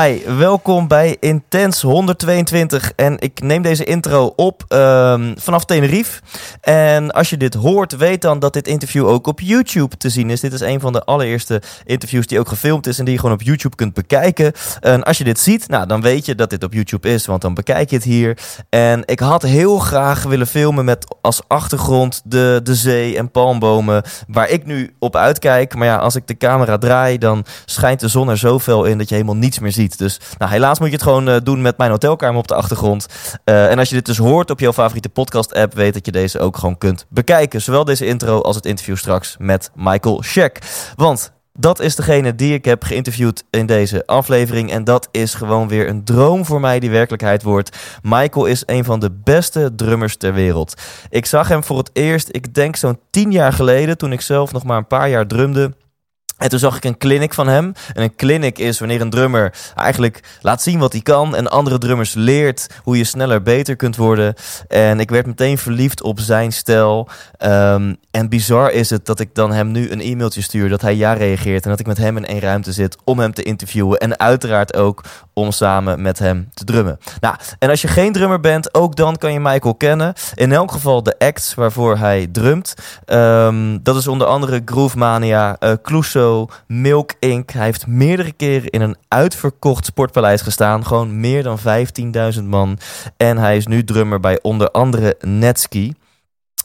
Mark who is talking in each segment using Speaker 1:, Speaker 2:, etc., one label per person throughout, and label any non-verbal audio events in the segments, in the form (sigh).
Speaker 1: Hi, welkom bij Intens 122. En ik neem deze intro op ehm, vanaf Tenerife. En als je dit hoort, weet dan dat dit interview ook op YouTube te zien is. Dit is een van de allereerste interviews die ook gefilmd is en die je gewoon op YouTube kunt bekijken. En als je dit ziet, nou, dan weet je dat dit op YouTube is, want dan bekijk je het hier. En ik had heel graag willen filmen met als achtergrond de, de zee en palmbomen, waar ik nu op uitkijk. Maar ja, als ik de camera draai, dan schijnt de zon er zo fel in dat je helemaal niets meer ziet. Dus nou, helaas moet je het gewoon eh, doen met mijn hotelkamer op de achtergrond. Eh, en als je dit dus hoort op jouw favoriete podcast-app, weet dat je deze ook gewoon kunt bekijken. Zowel deze intro als het interview straks met Michael Scheck. Want dat is degene die ik heb geïnterviewd in deze aflevering. En dat is gewoon weer een droom voor mij die werkelijkheid wordt. Michael is een van de beste drummers ter wereld. Ik zag hem voor het eerst, ik denk zo'n tien jaar geleden, toen ik zelf nog maar een paar jaar drumde. En toen zag ik een clinic van hem. En een clinic is wanneer een drummer eigenlijk laat zien wat hij kan. En andere drummers leert hoe je sneller beter kunt worden. En ik werd meteen verliefd op zijn stijl. Um, en bizar is het dat ik dan hem nu een e-mailtje stuur. Dat hij ja reageert. En dat ik met hem in één ruimte zit om hem te interviewen. En uiteraard ook om samen met hem te drummen. Nou, en als je geen drummer bent, ook dan kan je Michael kennen. In elk geval de acts waarvoor hij drumt. Um, dat is onder andere Groove Mania, uh, Milk Inc. Hij heeft meerdere keren in een uitverkocht sportpaleis gestaan. Gewoon meer dan 15.000 man. En hij is nu drummer bij onder andere Netski.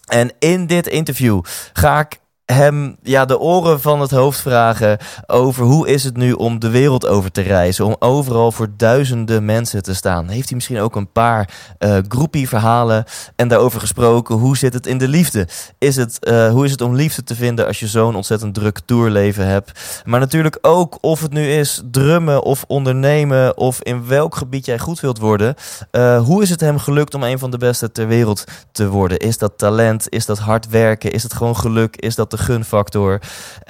Speaker 1: En in dit interview ga ik hem ja, de oren van het hoofd vragen over hoe is het nu om de wereld over te reizen, om overal voor duizenden mensen te staan. Heeft hij misschien ook een paar uh, groepie verhalen en daarover gesproken? Hoe zit het in de liefde? Is het, uh, hoe is het om liefde te vinden als je zo'n ontzettend druk tourleven hebt? Maar natuurlijk ook of het nu is drummen of ondernemen of in welk gebied jij goed wilt worden. Uh, hoe is het hem gelukt om een van de beste ter wereld te worden? Is dat talent? Is dat hard werken? Is het gewoon geluk? Is dat de gunfactor.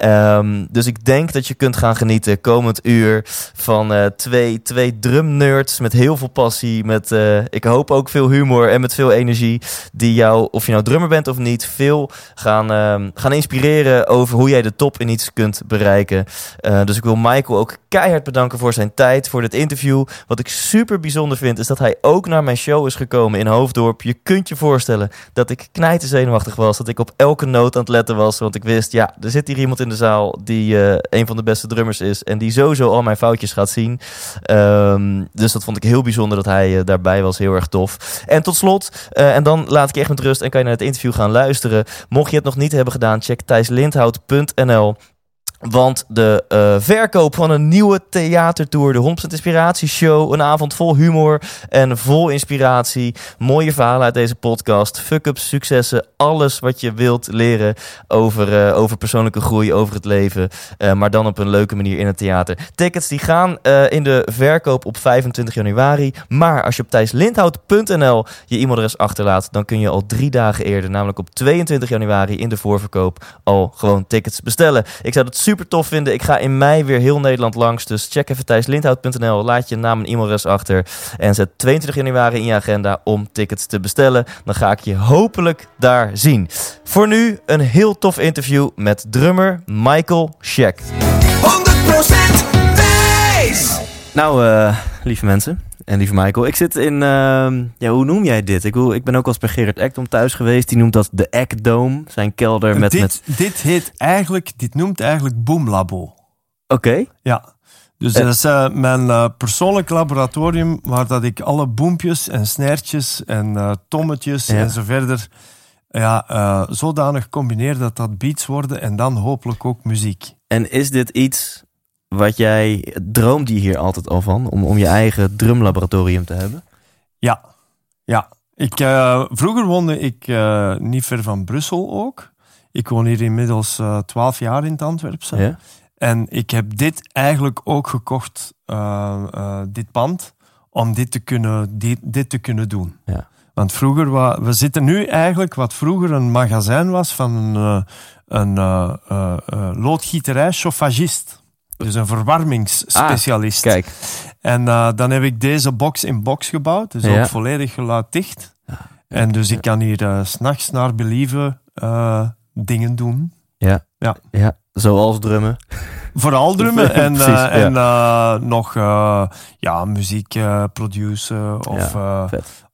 Speaker 1: Um, dus ik denk dat je kunt gaan genieten komend uur van uh, twee, twee drumnerds met heel veel passie. Met, uh, ik hoop ook veel humor en met veel energie. Die jou, of je nou drummer bent of niet, veel gaan, uh, gaan inspireren over hoe jij de top in iets kunt bereiken. Uh, dus ik wil Michael ook keihard bedanken voor zijn tijd, voor dit interview. Wat ik super bijzonder vind, is dat hij ook naar mijn show is gekomen in Hoofddorp. Je kunt je voorstellen dat ik knijten zenuwachtig was. Dat ik op elke noot aan het letten was. Want ik wist, ja, er zit hier iemand in de zaal die uh, een van de beste drummers is. En die sowieso al mijn foutjes gaat zien. Um, dus dat vond ik heel bijzonder dat hij uh, daarbij was. Heel erg tof. En tot slot, uh, en dan laat ik je echt met rust en kan je naar het interview gaan luisteren. Mocht je het nog niet hebben gedaan, check thijslindhout.nl. Want de uh, verkoop van een nieuwe theatertour, de 100% Inspiratieshow, een avond vol humor en vol inspiratie, mooie verhalen uit deze podcast, fuck-ups, successen, alles wat je wilt leren over, uh, over persoonlijke groei, over het leven, uh, maar dan op een leuke manier in het theater. Tickets die gaan in de verkoop op 25 januari, maar als je op thijslindhout.nl je e-mailadres achterlaat, dan kun je al drie dagen eerder, namelijk op 22 januari in de voorverkoop, al gewoon tickets bestellen. Ik zou het super tof vinden. Ik ga in mei weer heel Nederland langs. Dus check even thijslindhout.nl. Laat je naam en e-mailadres achter. En zet 22 januari in je agenda om tickets te bestellen. Dan ga ik je hopelijk daar zien. Voor nu een heel tof interview met drummer Michael Scheck.
Speaker 2: 100% Thijs!
Speaker 1: Nou, uh, lieve mensen. En lieve Michael, ik zit in, uh, ja, hoe noem jij dit? Ik, ik ben ook als bij Gerard Ekdom thuis geweest. Die noemt dat de Ekdome, zijn kelder met...
Speaker 3: Dit,
Speaker 1: met...
Speaker 3: dit heet eigenlijk, dit noemt eigenlijk Boomlabo.
Speaker 1: Oké. Okay.
Speaker 3: Ja. Dus dat is uh, mijn uh, persoonlijk laboratorium waar dat ik alle boempjes en snertjes en uh, tommetjes ja. en zo verder ja, zodanig combineer dat dat beats worden en dan hopelijk ook muziek.
Speaker 1: En is dit iets wat jij droomde je hier altijd al van om, om je eigen drumlaboratorium te hebben?
Speaker 3: Ja, ja. Ik, uh, vroeger woonde ik uh, niet ver van Brussel ook. Ik woon hier inmiddels eh, twaalf jaar in het Antwerpse.
Speaker 1: Ja?
Speaker 3: En ik heb dit eigenlijk ook gekocht, eh, eh, dit pand, om dit te kunnen, dit, dit te kunnen doen.
Speaker 1: Ja.
Speaker 3: Want vroeger, wa- we zitten nu eigenlijk wat vroeger een magazijn was van een, eh, een eh, eh, eh, loodgieterij chauffagist. Dus een verwarmingsspecialist.
Speaker 1: Kijk,
Speaker 3: En eh, dan heb ik deze box in box gebouwd, dus
Speaker 1: Ja.
Speaker 3: ook volledig geluiddicht. En dus ik kan hier eh, s s'nachts naar believen eh, dingen doen.
Speaker 1: ja.
Speaker 3: Ja.
Speaker 1: ja. Zoals drummen.
Speaker 3: Vooral drummen (laughs) en,
Speaker 1: Precies, ja.
Speaker 3: en nog ja, muziek produceren of,
Speaker 1: Ja.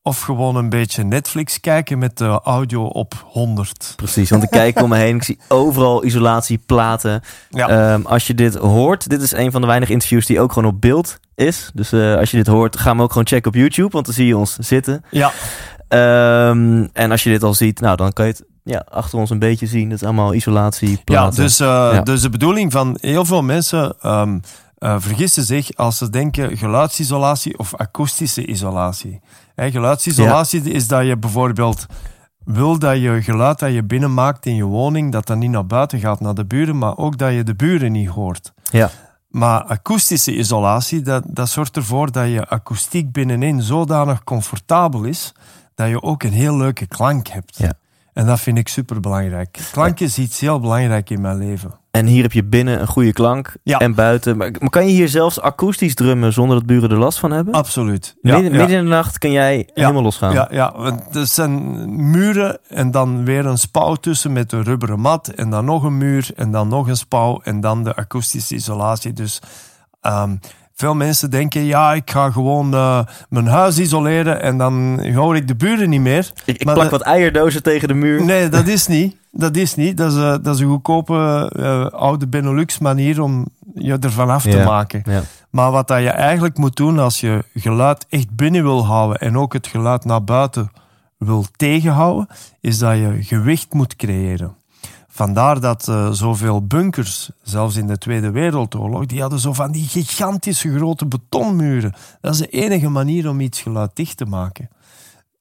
Speaker 3: Of gewoon een beetje Netflix kijken met de audio op 100.
Speaker 1: Precies, want ik kijk om me heen. Ik zie overal isolatieplaten.
Speaker 3: Ja.
Speaker 1: Ehm, als je dit hoort, dit is een van de weinige interviews die ook gewoon op beeld is. Dus eh, als je dit hoort, ga hem ook gewoon checken op YouTube, want dan zie je ons zitten.
Speaker 3: ja,
Speaker 1: Ehm, en als je dit al ziet, nou dan kan je het ja, achter ons een beetje zien. Dat is allemaal
Speaker 3: ja
Speaker 1: isolatieplaten.
Speaker 3: dus, eh,
Speaker 1: Ja.
Speaker 3: dus de bedoeling van heel veel mensen eh, vergissen zich als ze denken geluidsisolatie of akoestische isolatie. Geluidsisolatie is dat je bijvoorbeeld wil dat je geluid dat je binnenmaakt in je woning, dat dat niet naar buiten gaat naar de buren, maar ook dat je de buren niet hoort.
Speaker 1: Ja.
Speaker 3: Maar akoestische isolatie, dat, dat zorgt ervoor dat je akoestiek binnenin zodanig comfortabel is, dat je ook een heel leuke klank hebt.
Speaker 1: Ja.
Speaker 3: En dat vind ik super belangrijk. Klank is iets heel belangrijk in mijn leven.
Speaker 1: En hier heb je binnen een goede klank
Speaker 3: Ja.
Speaker 1: en buiten. Maar, maar kan je hier zelfs akoestisch drummen zonder dat buren er last van hebben?
Speaker 3: Absoluut. Ja,
Speaker 1: midden,
Speaker 3: ja.
Speaker 1: midden in de nacht kan jij helemaal losgaan.
Speaker 3: Ja, ja, want er zijn muren en dan weer een spouw tussen met een rubberen mat. En dan nog een muur en dan nog een spouw en dan de akoestische isolatie. Dus ehm, veel mensen denken, ja, ik ga gewoon eh, mijn huis isoleren en dan hoor ik de buren niet meer.
Speaker 1: Ik, ik plak
Speaker 3: de-
Speaker 1: wat eierdozen tegen de muur.
Speaker 3: Nee, dat is niet. Dat is niet. Dat is, eh, dat is een goedkope eh, oude Benelux manier om je ervan af te
Speaker 1: Ja.
Speaker 3: maken.
Speaker 1: Ja.
Speaker 3: Maar wat dat je eigenlijk moet doen als je geluid echt binnen wil houden en ook het geluid naar buiten wil tegenhouden, is dat je gewicht moet creëren. Vandaar dat eh, zoveel bunkers, zelfs in de Tweede Wereldoorlog, die hadden zo van die gigantische grote betonmuren. Dat is de enige manier om iets geluiddicht te maken.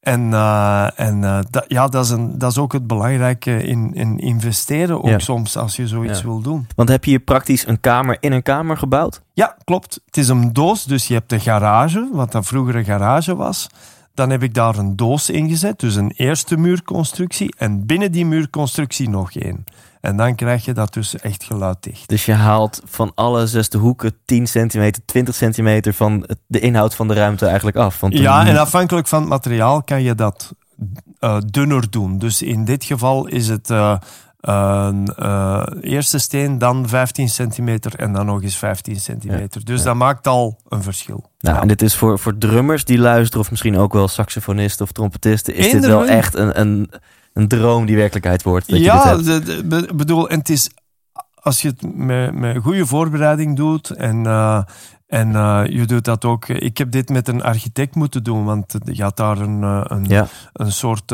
Speaker 3: En, eh, en eh, dat, ja, dat is, een, dat is ook het belangrijke in, in investeren, ook
Speaker 1: Ja.
Speaker 3: soms als je zoiets
Speaker 1: Ja.
Speaker 3: wil doen.
Speaker 1: Want heb je hier praktisch een kamer in een kamer gebouwd?
Speaker 3: Ja, klopt. Het is een doos, dus je hebt de garage, wat dat vroeger een garage was. Dan heb ik daar een doos in gezet, dus een eerste muurconstructie. En binnen die muurconstructie nog één. En dan krijg je dat dus echt geluiddicht.
Speaker 1: Dus je haalt van alle zesde hoeken 10 centimeter, 20 centimeter van de inhoud van de ruimte eigenlijk af. Want
Speaker 3: Ja, en afhankelijk van het materiaal kan je dat eh, dunner doen. Dus in dit geval is het eh, een eh, eerste steen, dan 15 centimeter en dan nog eens 15 centimeter. Dus dat maakt al een verschil.
Speaker 1: Nou,
Speaker 3: Ja.
Speaker 1: en dit is voor, voor drummers die luisteren, of misschien ook wel saxofonisten of trompetisten, is dit wel echt een, een, een droom die werkelijkheid wordt. Dat je dit
Speaker 3: ja,
Speaker 1: hebt.
Speaker 3: de, de- be- bedoel, en het is als je het met, met goede voorbereiding doet en, eh, en eh, je doet dat ook. Ik heb dit met een architect moeten doen, want je had daar een, een,
Speaker 1: Ja.
Speaker 3: een soort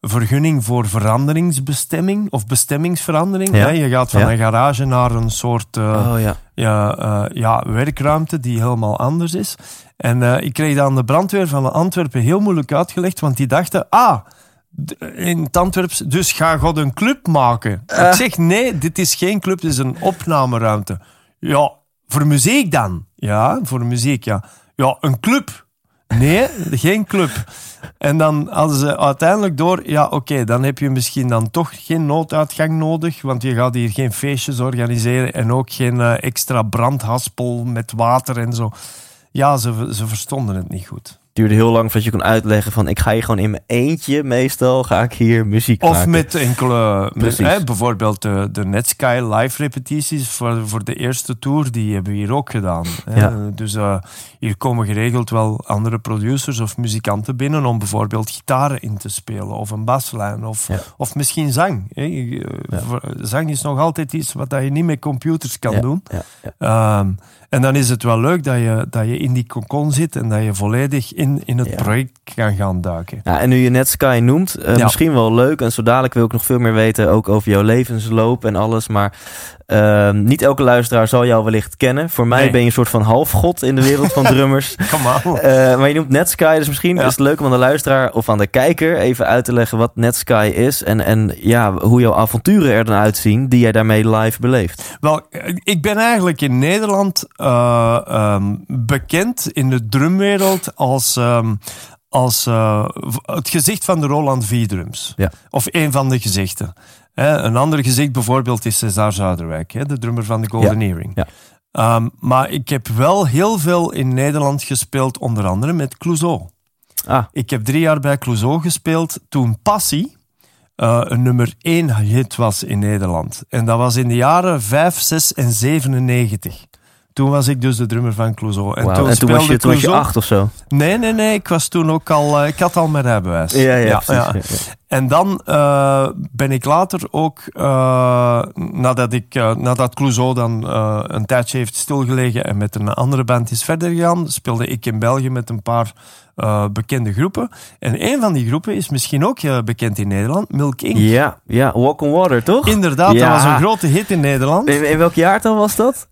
Speaker 3: vergunning voor veranderingsbestemming of bestemmingsverandering.
Speaker 1: Ja.
Speaker 3: Je gaat van
Speaker 1: Ja.
Speaker 3: een garage naar een soort eh,
Speaker 1: Oh ja.
Speaker 3: ja, eh, ja, werkruimte die helemaal anders is. En eh, ik kreeg dat aan de brandweer van Antwerpen heel moeilijk uitgelegd, want die dachten, ah, in het Antwerps, dus ga God een club maken. Ik zeg, nee, dit is geen club, dit is een opnameruimte. Ja, voor muziek dan? Ja, voor muziek, ja. Ja, een club. Nee, geen club. En dan hadden ze uiteindelijk door, ja oké, dan heb je misschien dan toch geen nooduitgang nodig, want je gaat hier geen feestjes organiseren en ook geen eh, extra brandhaspel met water en zo. Ja, ze, ze verstonden het niet goed.
Speaker 1: Duurde heel lang voordat je kon uitleggen van ik ga hier gewoon in mijn eentje meestal ga ik hier muziek
Speaker 3: Of
Speaker 1: maken.
Speaker 3: met enkele, met, hè, bijvoorbeeld de, de Netsky live repetities voor, voor de eerste tour, die hebben we hier ook gedaan. Hè.
Speaker 1: Ja.
Speaker 3: Dus eh, hier komen geregeld wel andere producers of muzikanten binnen om bijvoorbeeld gitaren in te spelen of een baslijn of,
Speaker 1: Ja.
Speaker 3: of misschien zang. Hè. Zang is nog altijd iets wat dat je niet met computers kan doen. Ehm, en dan is het wel leuk dat je, dat je in die cocon zit en dat je volledig in in, het
Speaker 1: Ja.
Speaker 3: project kan gaan duiken.
Speaker 1: Ja, en nu je net Sky noemt, eh,
Speaker 3: Ja.
Speaker 1: misschien wel leuk. En zo dadelijk wil ik nog veel meer weten, ook over jouw levensloop en alles. Maar ehm, niet elke luisteraar zal jou wellicht kennen. Voor mij
Speaker 3: Nee.
Speaker 1: ben je een soort van halfgod in de wereld van (laughs) drummers.
Speaker 3: Kom maar.
Speaker 1: Eh, maar je noemt Netsky, dus misschien
Speaker 3: Ja.
Speaker 1: is het leuk om aan de luisteraar of aan de kijker even uit te leggen wat Netsky is. En, en ja, hoe jouw avonturen er dan uitzien die jij daarmee live beleeft.
Speaker 3: Wel, ik ben eigenlijk in Nederland eh, ehm, bekend in de drumwereld als, ehm, als eh, het gezicht van de Roland V-drums.
Speaker 1: Ja.
Speaker 3: Of een van de gezichten. Hè, een ander gezicht bijvoorbeeld is César Zuiderwijk, hè, de drummer van de Golden Earring.
Speaker 1: ja.
Speaker 3: Ehm, maar ik heb wel heel veel in Nederland gespeeld, onder andere met Clouseau.
Speaker 1: Ah,
Speaker 3: Ik heb drie jaar bij Clouseau gespeeld toen Passie eh, een nummer één hit was in Nederland. En dat was in de jaren 5, 6 en 97. Toen was ik dus de drummer van Clouseau. En toen,
Speaker 1: en toen was, je, toen was je
Speaker 3: Clouseau-
Speaker 1: acht of zo.
Speaker 3: Nee, nee, nee. Ik was toen ook al... eh, ik had al mijn rijbewijs.
Speaker 1: Ja, ja, precies. Ja, ja.
Speaker 3: En dan eh, ben ik later ook, eh, nadat, ik, eh, nadat Clouseau dan een tijdje heeft stilgelegen en met een andere band is verder gegaan, speelde ik in België met een paar bekende groepen. En een van die groepen is misschien ook bekend in Nederland, Milk Inc.
Speaker 1: Ja, ja, Walk on Water, toch?
Speaker 3: Inderdaad,
Speaker 1: Ja.
Speaker 3: dat was een grote hit in Nederland.
Speaker 1: In, in welk jaartal was dat?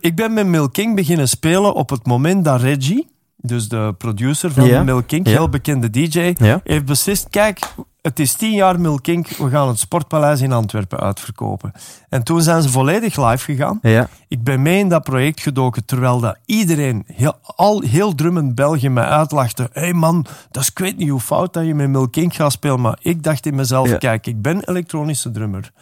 Speaker 3: Ik ben met Milk King beginnen spelen op het moment dat Reggie, dus de producer van
Speaker 1: Ja.
Speaker 3: Milk
Speaker 1: Ja.
Speaker 3: heel bekende DJ, heeft beslist, kijk, het is tien jaar Milk King, we gaan het Sportpaleis in Antwerpen uitverkopen. En toen zijn ze volledig live gegaan.
Speaker 1: Ja.
Speaker 3: Ik ben mee in dat project gedoken, terwijl dat iedereen, heel, al heel drummend België, mij uitlachte. Hé hey man, dat is ik weet niet hoe fout dat je met Milk King gaat spelen, maar ik dacht in mezelf,
Speaker 1: Ja.
Speaker 3: kijk, ik ben elektronische drummer.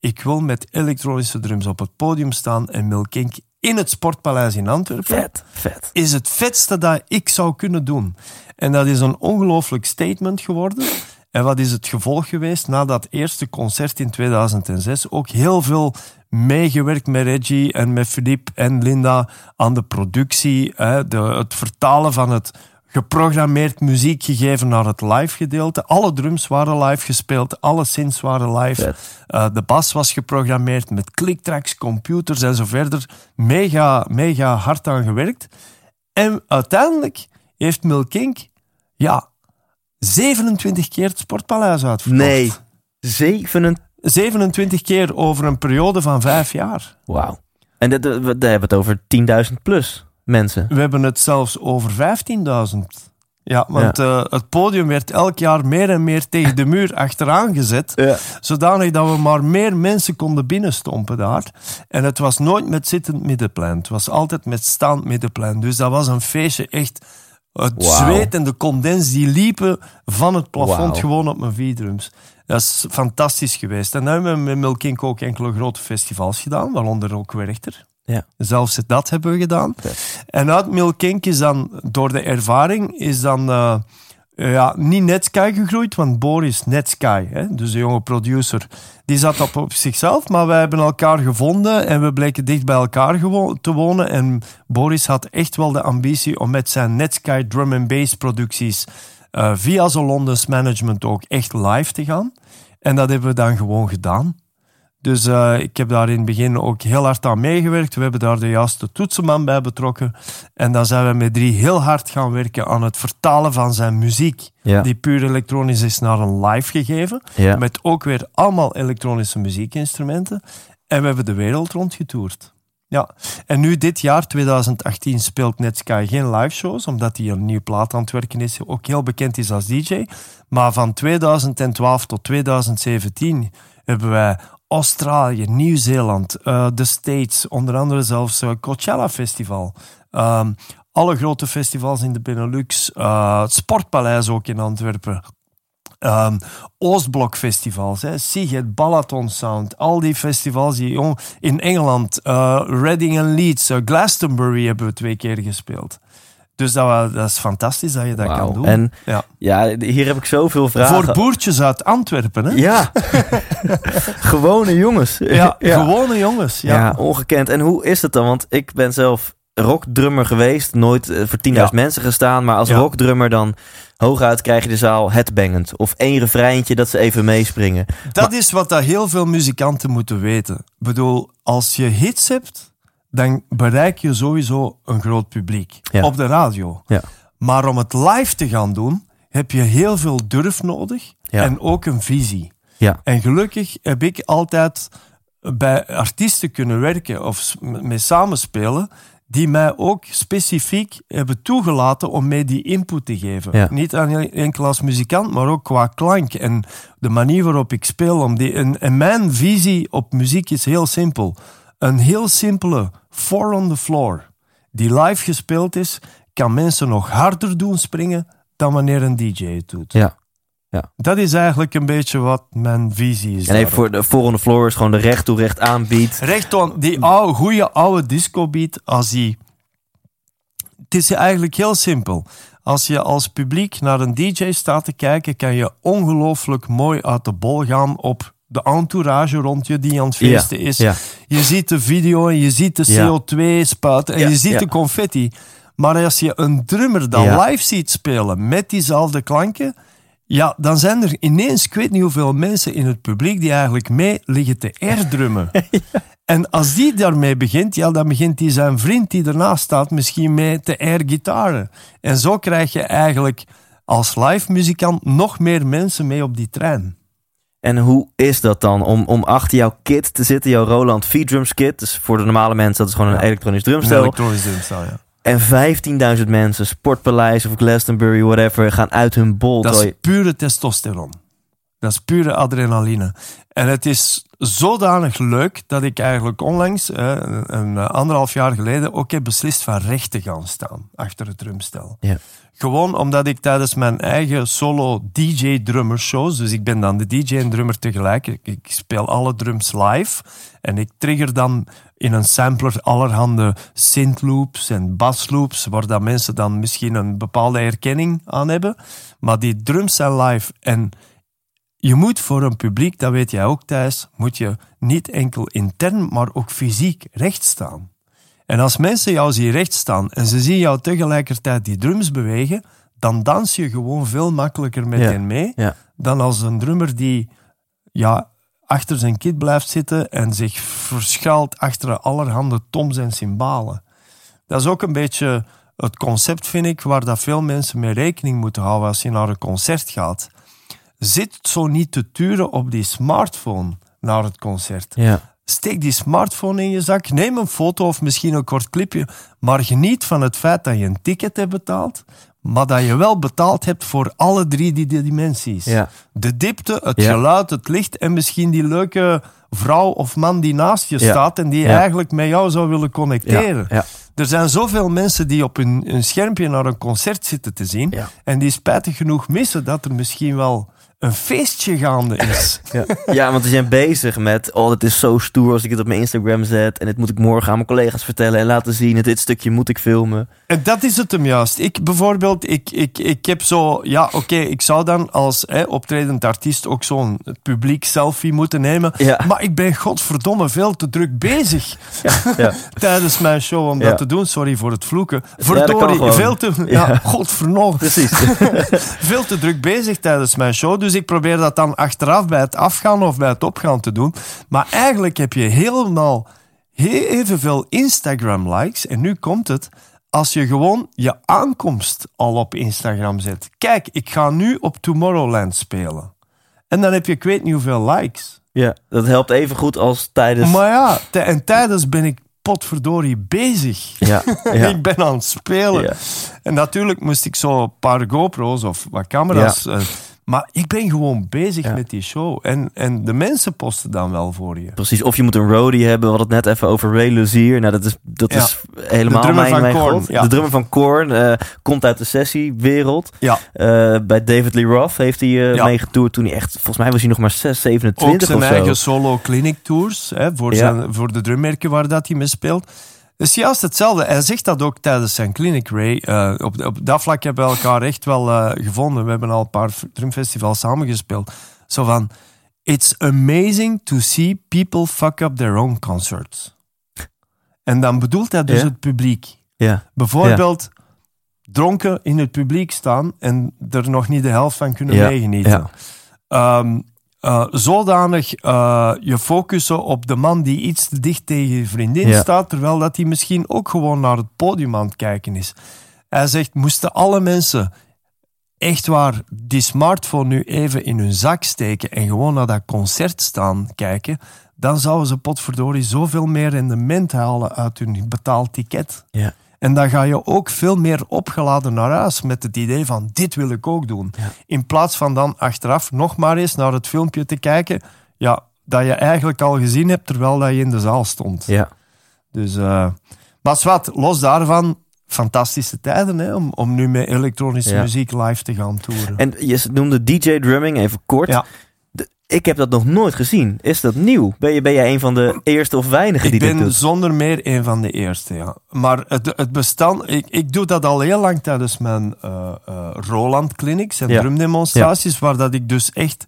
Speaker 3: Ik wil met elektronische drums op het podium staan en Milk King in het Sportpaleis in Antwerpen
Speaker 1: Vet, vet.
Speaker 3: is het vetste dat ik zou kunnen doen. En dat is een ongelooflijk statement geworden. En wat is het gevolg geweest? Na dat eerste concert in 2006 ook heel veel meegewerkt met Reggie en met Philippe en Linda aan de productie, hè, de, het vertalen van het geprogrammeerd muziek gegeven naar het live gedeelte. Alle drums waren live gespeeld, alle synths waren live. Eh, de bas was geprogrammeerd met clicktracks, computers en zo verder. Mega, mega hard aan gewerkt. En uiteindelijk heeft Milk King, ja, 27 keer het Sportpaleis uitverkocht.
Speaker 1: Nee, 27.
Speaker 3: 27 keer over een periode van vijf jaar.
Speaker 1: Wauw. En dat, dat- daar hebben we het over 10.000 plus mensen.
Speaker 3: We hebben het zelfs over 15.000. Ja, want eh, het podium werd elk jaar meer en meer tegen de muur (laughs) achteraan gezet.
Speaker 1: Ja.
Speaker 3: Zodanig dat we maar meer mensen konden binnenstompen daar. En het was nooit met zittend middenplein. Het was altijd met staand middenplein. Dus dat was een feestje echt. Het zweet en de condens die liepen van het plafond gewoon op mijn V-drums. Dat is fantastisch geweest. En dan hebben we met Milk Ink ook enkele grote festivals gedaan, waaronder ook Werchter.
Speaker 1: Ja.
Speaker 3: Zelfs dat hebben we gedaan. En uit Milk Ink is dan, door de ervaring, is dan eh, ja, niet Netsky gegroeid, want Boris Netsky, hè, dus de jonge producer, die zat op, op zichzelf, maar wij hebben elkaar gevonden en we bleken dicht bij elkaar te wonen. En Boris had echt wel de ambitie om met zijn Netsky drum and bass producties eh, via zijn Londens management ook echt live te gaan. En dat hebben we dan gewoon gedaan. Dus eh, ik heb daar in het begin ook heel hard aan meegewerkt. We hebben daar de juiste toetsenman bij betrokken. En dan zijn we met drie heel hard gaan werken aan het vertalen van zijn muziek.
Speaker 1: Ja.
Speaker 3: Die puur elektronisch is naar een live gegeven.
Speaker 1: Ja.
Speaker 3: Met ook weer allemaal elektronische muziekinstrumenten. En we hebben de wereld rondgetoerd. Ja, en nu dit jaar, 2018, speelt Netsky geen live shows, omdat hij een nieuwe plaat aan het werken is, ook heel bekend is als DJ. Maar van 2012 tot 2017 hebben wij Australië, Nieuw-Zeeland, eh, de States, onder andere zelfs eh, Coachella Festival. Ehm, alle grote festivals in de Benelux, eh, het Sportpaleis ook in Antwerpen. Ehm Oostblok-festivals, Siget, Balaton Sound, al die festivals die in Engeland, Reading en Leeds, Glastonbury hebben we twee keer gespeeld. Dus dat, is fantastisch dat je dat kan doen.
Speaker 1: En
Speaker 3: ja.
Speaker 1: ja, hier heb ik zoveel vragen.
Speaker 3: Voor boertjes uit Antwerpen, hè?
Speaker 1: Ja, (laughs) gewone jongens. (laughs)
Speaker 3: Ja, gewone jongens. Ja.
Speaker 1: Ja. ongekend. En hoe is het dan? Want ik ben zelf rockdrummer geweest. Nooit eh, voor 10.000
Speaker 3: Ja.
Speaker 1: mensen gestaan. Maar als rockdrummer dan hooguit krijg je de zaal headbangend. Of één refreintje dat ze even meespringen.
Speaker 3: Dat is wat dat heel veel muzikanten moeten weten. Ik bedoel, als je hits hebt, dan bereik je sowieso een groot publiek.
Speaker 1: Ja.
Speaker 3: Op de radio.
Speaker 1: Ja.
Speaker 3: Maar om het live te gaan doen, heb je heel veel durf nodig
Speaker 1: Ja.
Speaker 3: en ook een visie.
Speaker 1: Ja.
Speaker 3: En gelukkig heb ik altijd bij artiesten kunnen werken of mee samenspelen die mij ook specifiek hebben toegelaten om mij die input te geven.
Speaker 1: Ja.
Speaker 3: Niet alleen enkel als muzikant, maar ook qua klank en de manier waarop ik speel. Om die, en, en mijn visie op muziek is heel simpel. Een heel simpele four on the floor die live gespeeld is, kan mensen nog harder doen springen dan wanneer een DJ het doet.
Speaker 1: Ja.
Speaker 3: Dat is eigenlijk een beetje wat mijn visie is.
Speaker 1: En even voor de the floor is gewoon de recht toe recht aanbiedt.
Speaker 3: Recht die oude, goede oude disco beat, als die... Het is eigenlijk heel simpel. Als je als publiek naar een DJ staat te kijken, kan je ongelooflijk mooi uit de bol gaan op de entourage rond je die aan het feesten is. Je ziet de video en je ziet de
Speaker 1: Ja.
Speaker 3: CO2 spuiten en je ziet de confetti. Maar als je een drummer dan live ziet spelen met diezelfde klanken, ja, dan zijn er ineens, ik weet niet hoeveel mensen in het publiek die eigenlijk mee liggen te airdrummen. (laughs) En als die daarmee begint, ja, dan begint die zijn vriend die ernaast staat misschien mee te airgitaren. En zo krijg je eigenlijk als live muzikant nog meer mensen mee op die trein.
Speaker 1: En hoe is dat dan om, om achter jouw kit te zitten, jouw Roland V-Drums kit? Dus voor de normale mensen, dat is gewoon een
Speaker 3: Ja.
Speaker 1: elektronisch
Speaker 3: Een
Speaker 1: drumstel.
Speaker 3: elektronisch drumstel, ja.
Speaker 1: En 15.000 mensen, Sportpaleis of Glastonbury, whatever, gaan uit hun bol.
Speaker 3: Dat is pure testosteron. Dat is pure adrenaline. En het is zodanig leuk dat ik eigenlijk onlangs, een, een anderhalf jaar geleden, ook heb beslist van recht te gaan staan achter het drumstel.
Speaker 1: Ja.
Speaker 3: Gewoon omdat ik tijdens mijn eigen solo DJ-drummer shows, dus ik ben dan de DJ en drummer tegelijk, ik, speel alle drums live en ik trigger dan in een sampler allerhande synth-loops en bass-loops, waar dat mensen dan misschien een bepaalde herkenning aan hebben. Maar die drums zijn live en je moet voor een publiek, dat weet jij ook Thijs, moet je niet enkel intern, maar ook fysiek recht staan. En als mensen jou zien recht staan en ze zien jou tegelijkertijd die drums bewegen, dan dans je gewoon veel makkelijker met
Speaker 1: Ja,
Speaker 3: hen mee
Speaker 1: ja.
Speaker 3: dan als een drummer die ja, achter zijn kit blijft zitten en zich verschuilt achter allerhande toms en cymbalen. Dat is ook een beetje het concept, vind ik, waar dat veel mensen mee rekening moeten houden als je naar een concert gaat. Zit zo niet te turen op die smartphone naar het concert.
Speaker 1: Ja.
Speaker 3: Steek die smartphone in je zak, neem een foto of misschien een kort clipje, maar geniet van het feit dat je een ticket hebt betaald, maar dat je wel betaald hebt voor alle drie die dimensies.
Speaker 1: Ja.
Speaker 3: De diepte, het
Speaker 1: Ja.
Speaker 3: geluid, het licht en misschien die leuke vrouw of man die naast je
Speaker 1: Ja.
Speaker 3: staat en die eigenlijk met jou zou willen connecteren. Er zijn zoveel mensen die op een, een schermpje naar een concert zitten te zien en die spijtig genoeg missen dat er misschien wel een feestje gaande is. (laughs)
Speaker 1: Ja. ja, want we zijn bezig met, oh, het is zo stoer als ik het op mijn Instagram zet. En dit moet ik morgen aan mijn collega's vertellen en laten zien. En dit stukje moet ik filmen.
Speaker 3: En dat is het hem juist. Ik bijvoorbeeld, ik, ik, ik heb zo... Ja, oké, ik zou dan als hè, optredend artiest ook zo'n publiek selfie moeten nemen.
Speaker 1: Ja.
Speaker 3: Maar ik ben godverdomme veel te druk bezig (laughs)
Speaker 1: Ja. (laughs)
Speaker 3: tijdens mijn show om dat te doen. Sorry voor het vloeken. Verdorie, veel te... Ja.
Speaker 1: Precies.
Speaker 3: veel te druk bezig tijdens mijn show. Dus ik probeer dat dan achteraf bij het afgaan of bij het opgaan te doen. Maar eigenlijk heb je helemaal he- evenveel Instagram-likes. En nu komt het. Als je gewoon je aankomst al op Instagram zet. Kijk, ik ga nu op Tomorrowland spelen. En dan heb je, ik weet niet hoeveel likes.
Speaker 1: ja, dat helpt even goed als tijdens...
Speaker 3: Maar ja, en tijdens ben ik potverdorie bezig.
Speaker 1: Ja, (laughs) ja.
Speaker 3: ik ben aan het spelen.
Speaker 1: Ja.
Speaker 3: En natuurlijk moest ik zo een paar GoPro's of wat camera's. eh, maar ik ben gewoon bezig
Speaker 1: Ja.
Speaker 3: met die show. En, en de mensen posten dan wel voor je.
Speaker 1: Precies, of je moet een roadie hebben. We hadden het net even over Ray Luzier. Nou, dat is, dat
Speaker 3: Ja.
Speaker 1: is helemaal
Speaker 3: De drummer
Speaker 1: mijn,
Speaker 3: van
Speaker 1: mijn
Speaker 3: Korn, ja.
Speaker 1: De drummer van Korn eh, komt uit de sessiewereld.
Speaker 3: Ja,
Speaker 1: Eh, bij David Lee Roth heeft hij
Speaker 3: Ja.
Speaker 1: meegetoerd toen hij echt... Volgens mij was hij nog maar 6,
Speaker 3: ook
Speaker 1: 27
Speaker 3: zijn
Speaker 1: of zo.
Speaker 3: eigen solo clinic tours hè, voor, zijn, voor de drummerken waar dat hij mee speelt. Het is juist hetzelfde. Hij zegt dat ook tijdens zijn clinic, Ray. Eh, op, op dat vlak hebben we elkaar echt wel eh, gevonden. We hebben al een paar drumfestivals samengespeeld. Zo van, it's amazing to see people fuck up their own concerts. En dan bedoelt hij dus
Speaker 1: Ja.
Speaker 3: het publiek.
Speaker 1: Ja,
Speaker 3: Bijvoorbeeld dronken in het publiek staan en er nog niet de helft van kunnen meegenieten.
Speaker 1: ja.
Speaker 3: Eh, zodanig eh, je focussen op de man die iets te dicht tegen je vriendin
Speaker 1: Ja.
Speaker 3: staat, terwijl dat hij misschien ook gewoon naar het podium aan het kijken is. Hij zegt, moesten alle mensen echt waar die smartphone nu even in hun zak steken en gewoon naar dat concert staan kijken, dan zouden ze potverdorie zoveel meer rendement halen uit hun betaald ticket.
Speaker 1: Ja.
Speaker 3: En dan ga je ook veel meer opgeladen naar huis met het idee van dit wil ik ook doen.
Speaker 1: Ja.
Speaker 3: In plaats van dan achteraf nog maar eens naar het filmpje te kijken, ja, dat je eigenlijk al gezien hebt terwijl dat je in de zaal stond.
Speaker 1: Ja.
Speaker 3: Dus, uh, maar wat, los daarvan, fantastische tijden hè, om, om nu met elektronische
Speaker 1: Ja.
Speaker 3: muziek live te gaan toeren.
Speaker 1: En je noemde DJ drumming, even kort.
Speaker 3: Ja.
Speaker 1: Ik heb dat nog nooit gezien. Is dat nieuw? Ben, je, ben jij een van de eerste of weinigen die
Speaker 3: ik ben
Speaker 1: dit doet?
Speaker 3: zonder meer een van de eerste, ja. Maar het, het bestand, ik, ik doe dat al heel lang tijdens mijn eh, eh, Roland clinics en
Speaker 1: Ja.
Speaker 3: drumdemonstraties, waar dat ik dus echt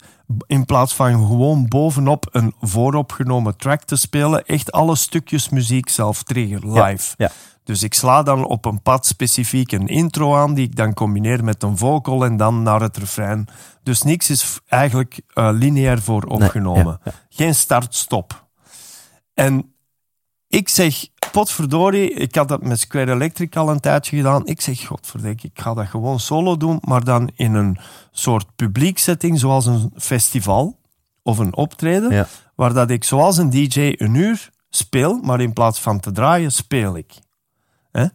Speaker 3: in plaats van gewoon bovenop een vooropgenomen track te spelen, echt alle stukjes muziek zelf trigger live.
Speaker 1: Ja.
Speaker 3: Dus ik sla dan op een pad specifiek een intro aan, die ik dan combineer met een vocal en dan naar het refrein. Dus niks is eigenlijk eh, lineair voor opgenomen.
Speaker 1: ja,
Speaker 3: Geen start-stop. En ik zeg, potverdorie, ik had dat met Square Electric al een tijdje gedaan. Ik zeg, godverdik, ik ga dat gewoon solo doen, maar dan in een soort publieksetting, zoals een festival of een optreden,
Speaker 1: Ja.
Speaker 3: waar dat ik zoals een DJ een uur speel, maar in plaats van te draaien, speel ik. Hè?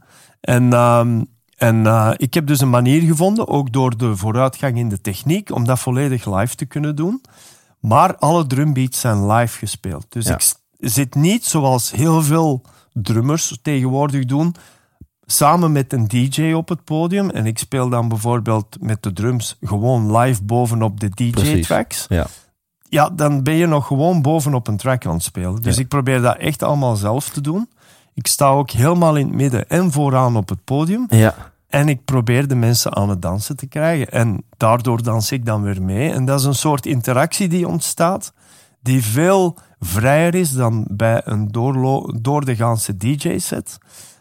Speaker 3: En, ehm, en eh, ik heb dus een manier gevonden, ook door de vooruitgang in de techniek, om dat volledig live te kunnen doen. Maar alle drumbeats zijn live gespeeld. Dus
Speaker 1: Ja.
Speaker 3: ik zit niet zoals heel veel drummers tegenwoordig doen, samen met een DJ op het podium. En ik speel dan bijvoorbeeld met de drums gewoon live bovenop de. DJ-tracks.
Speaker 1: Ja.
Speaker 3: Ja, dan ben je nog gewoon bovenop een track aan het spelen. Dus
Speaker 1: Ja.
Speaker 3: ik probeer dat echt allemaal zelf te doen. Ik sta ook helemaal in het midden en vooraan op het podium.
Speaker 1: Ja.
Speaker 3: En ik probeer de mensen aan het dansen te krijgen. En daardoor dans ik dan weer mee. En dat is een soort interactie die ontstaat, die veel vrijer is dan bij een door de ganse DJ-set.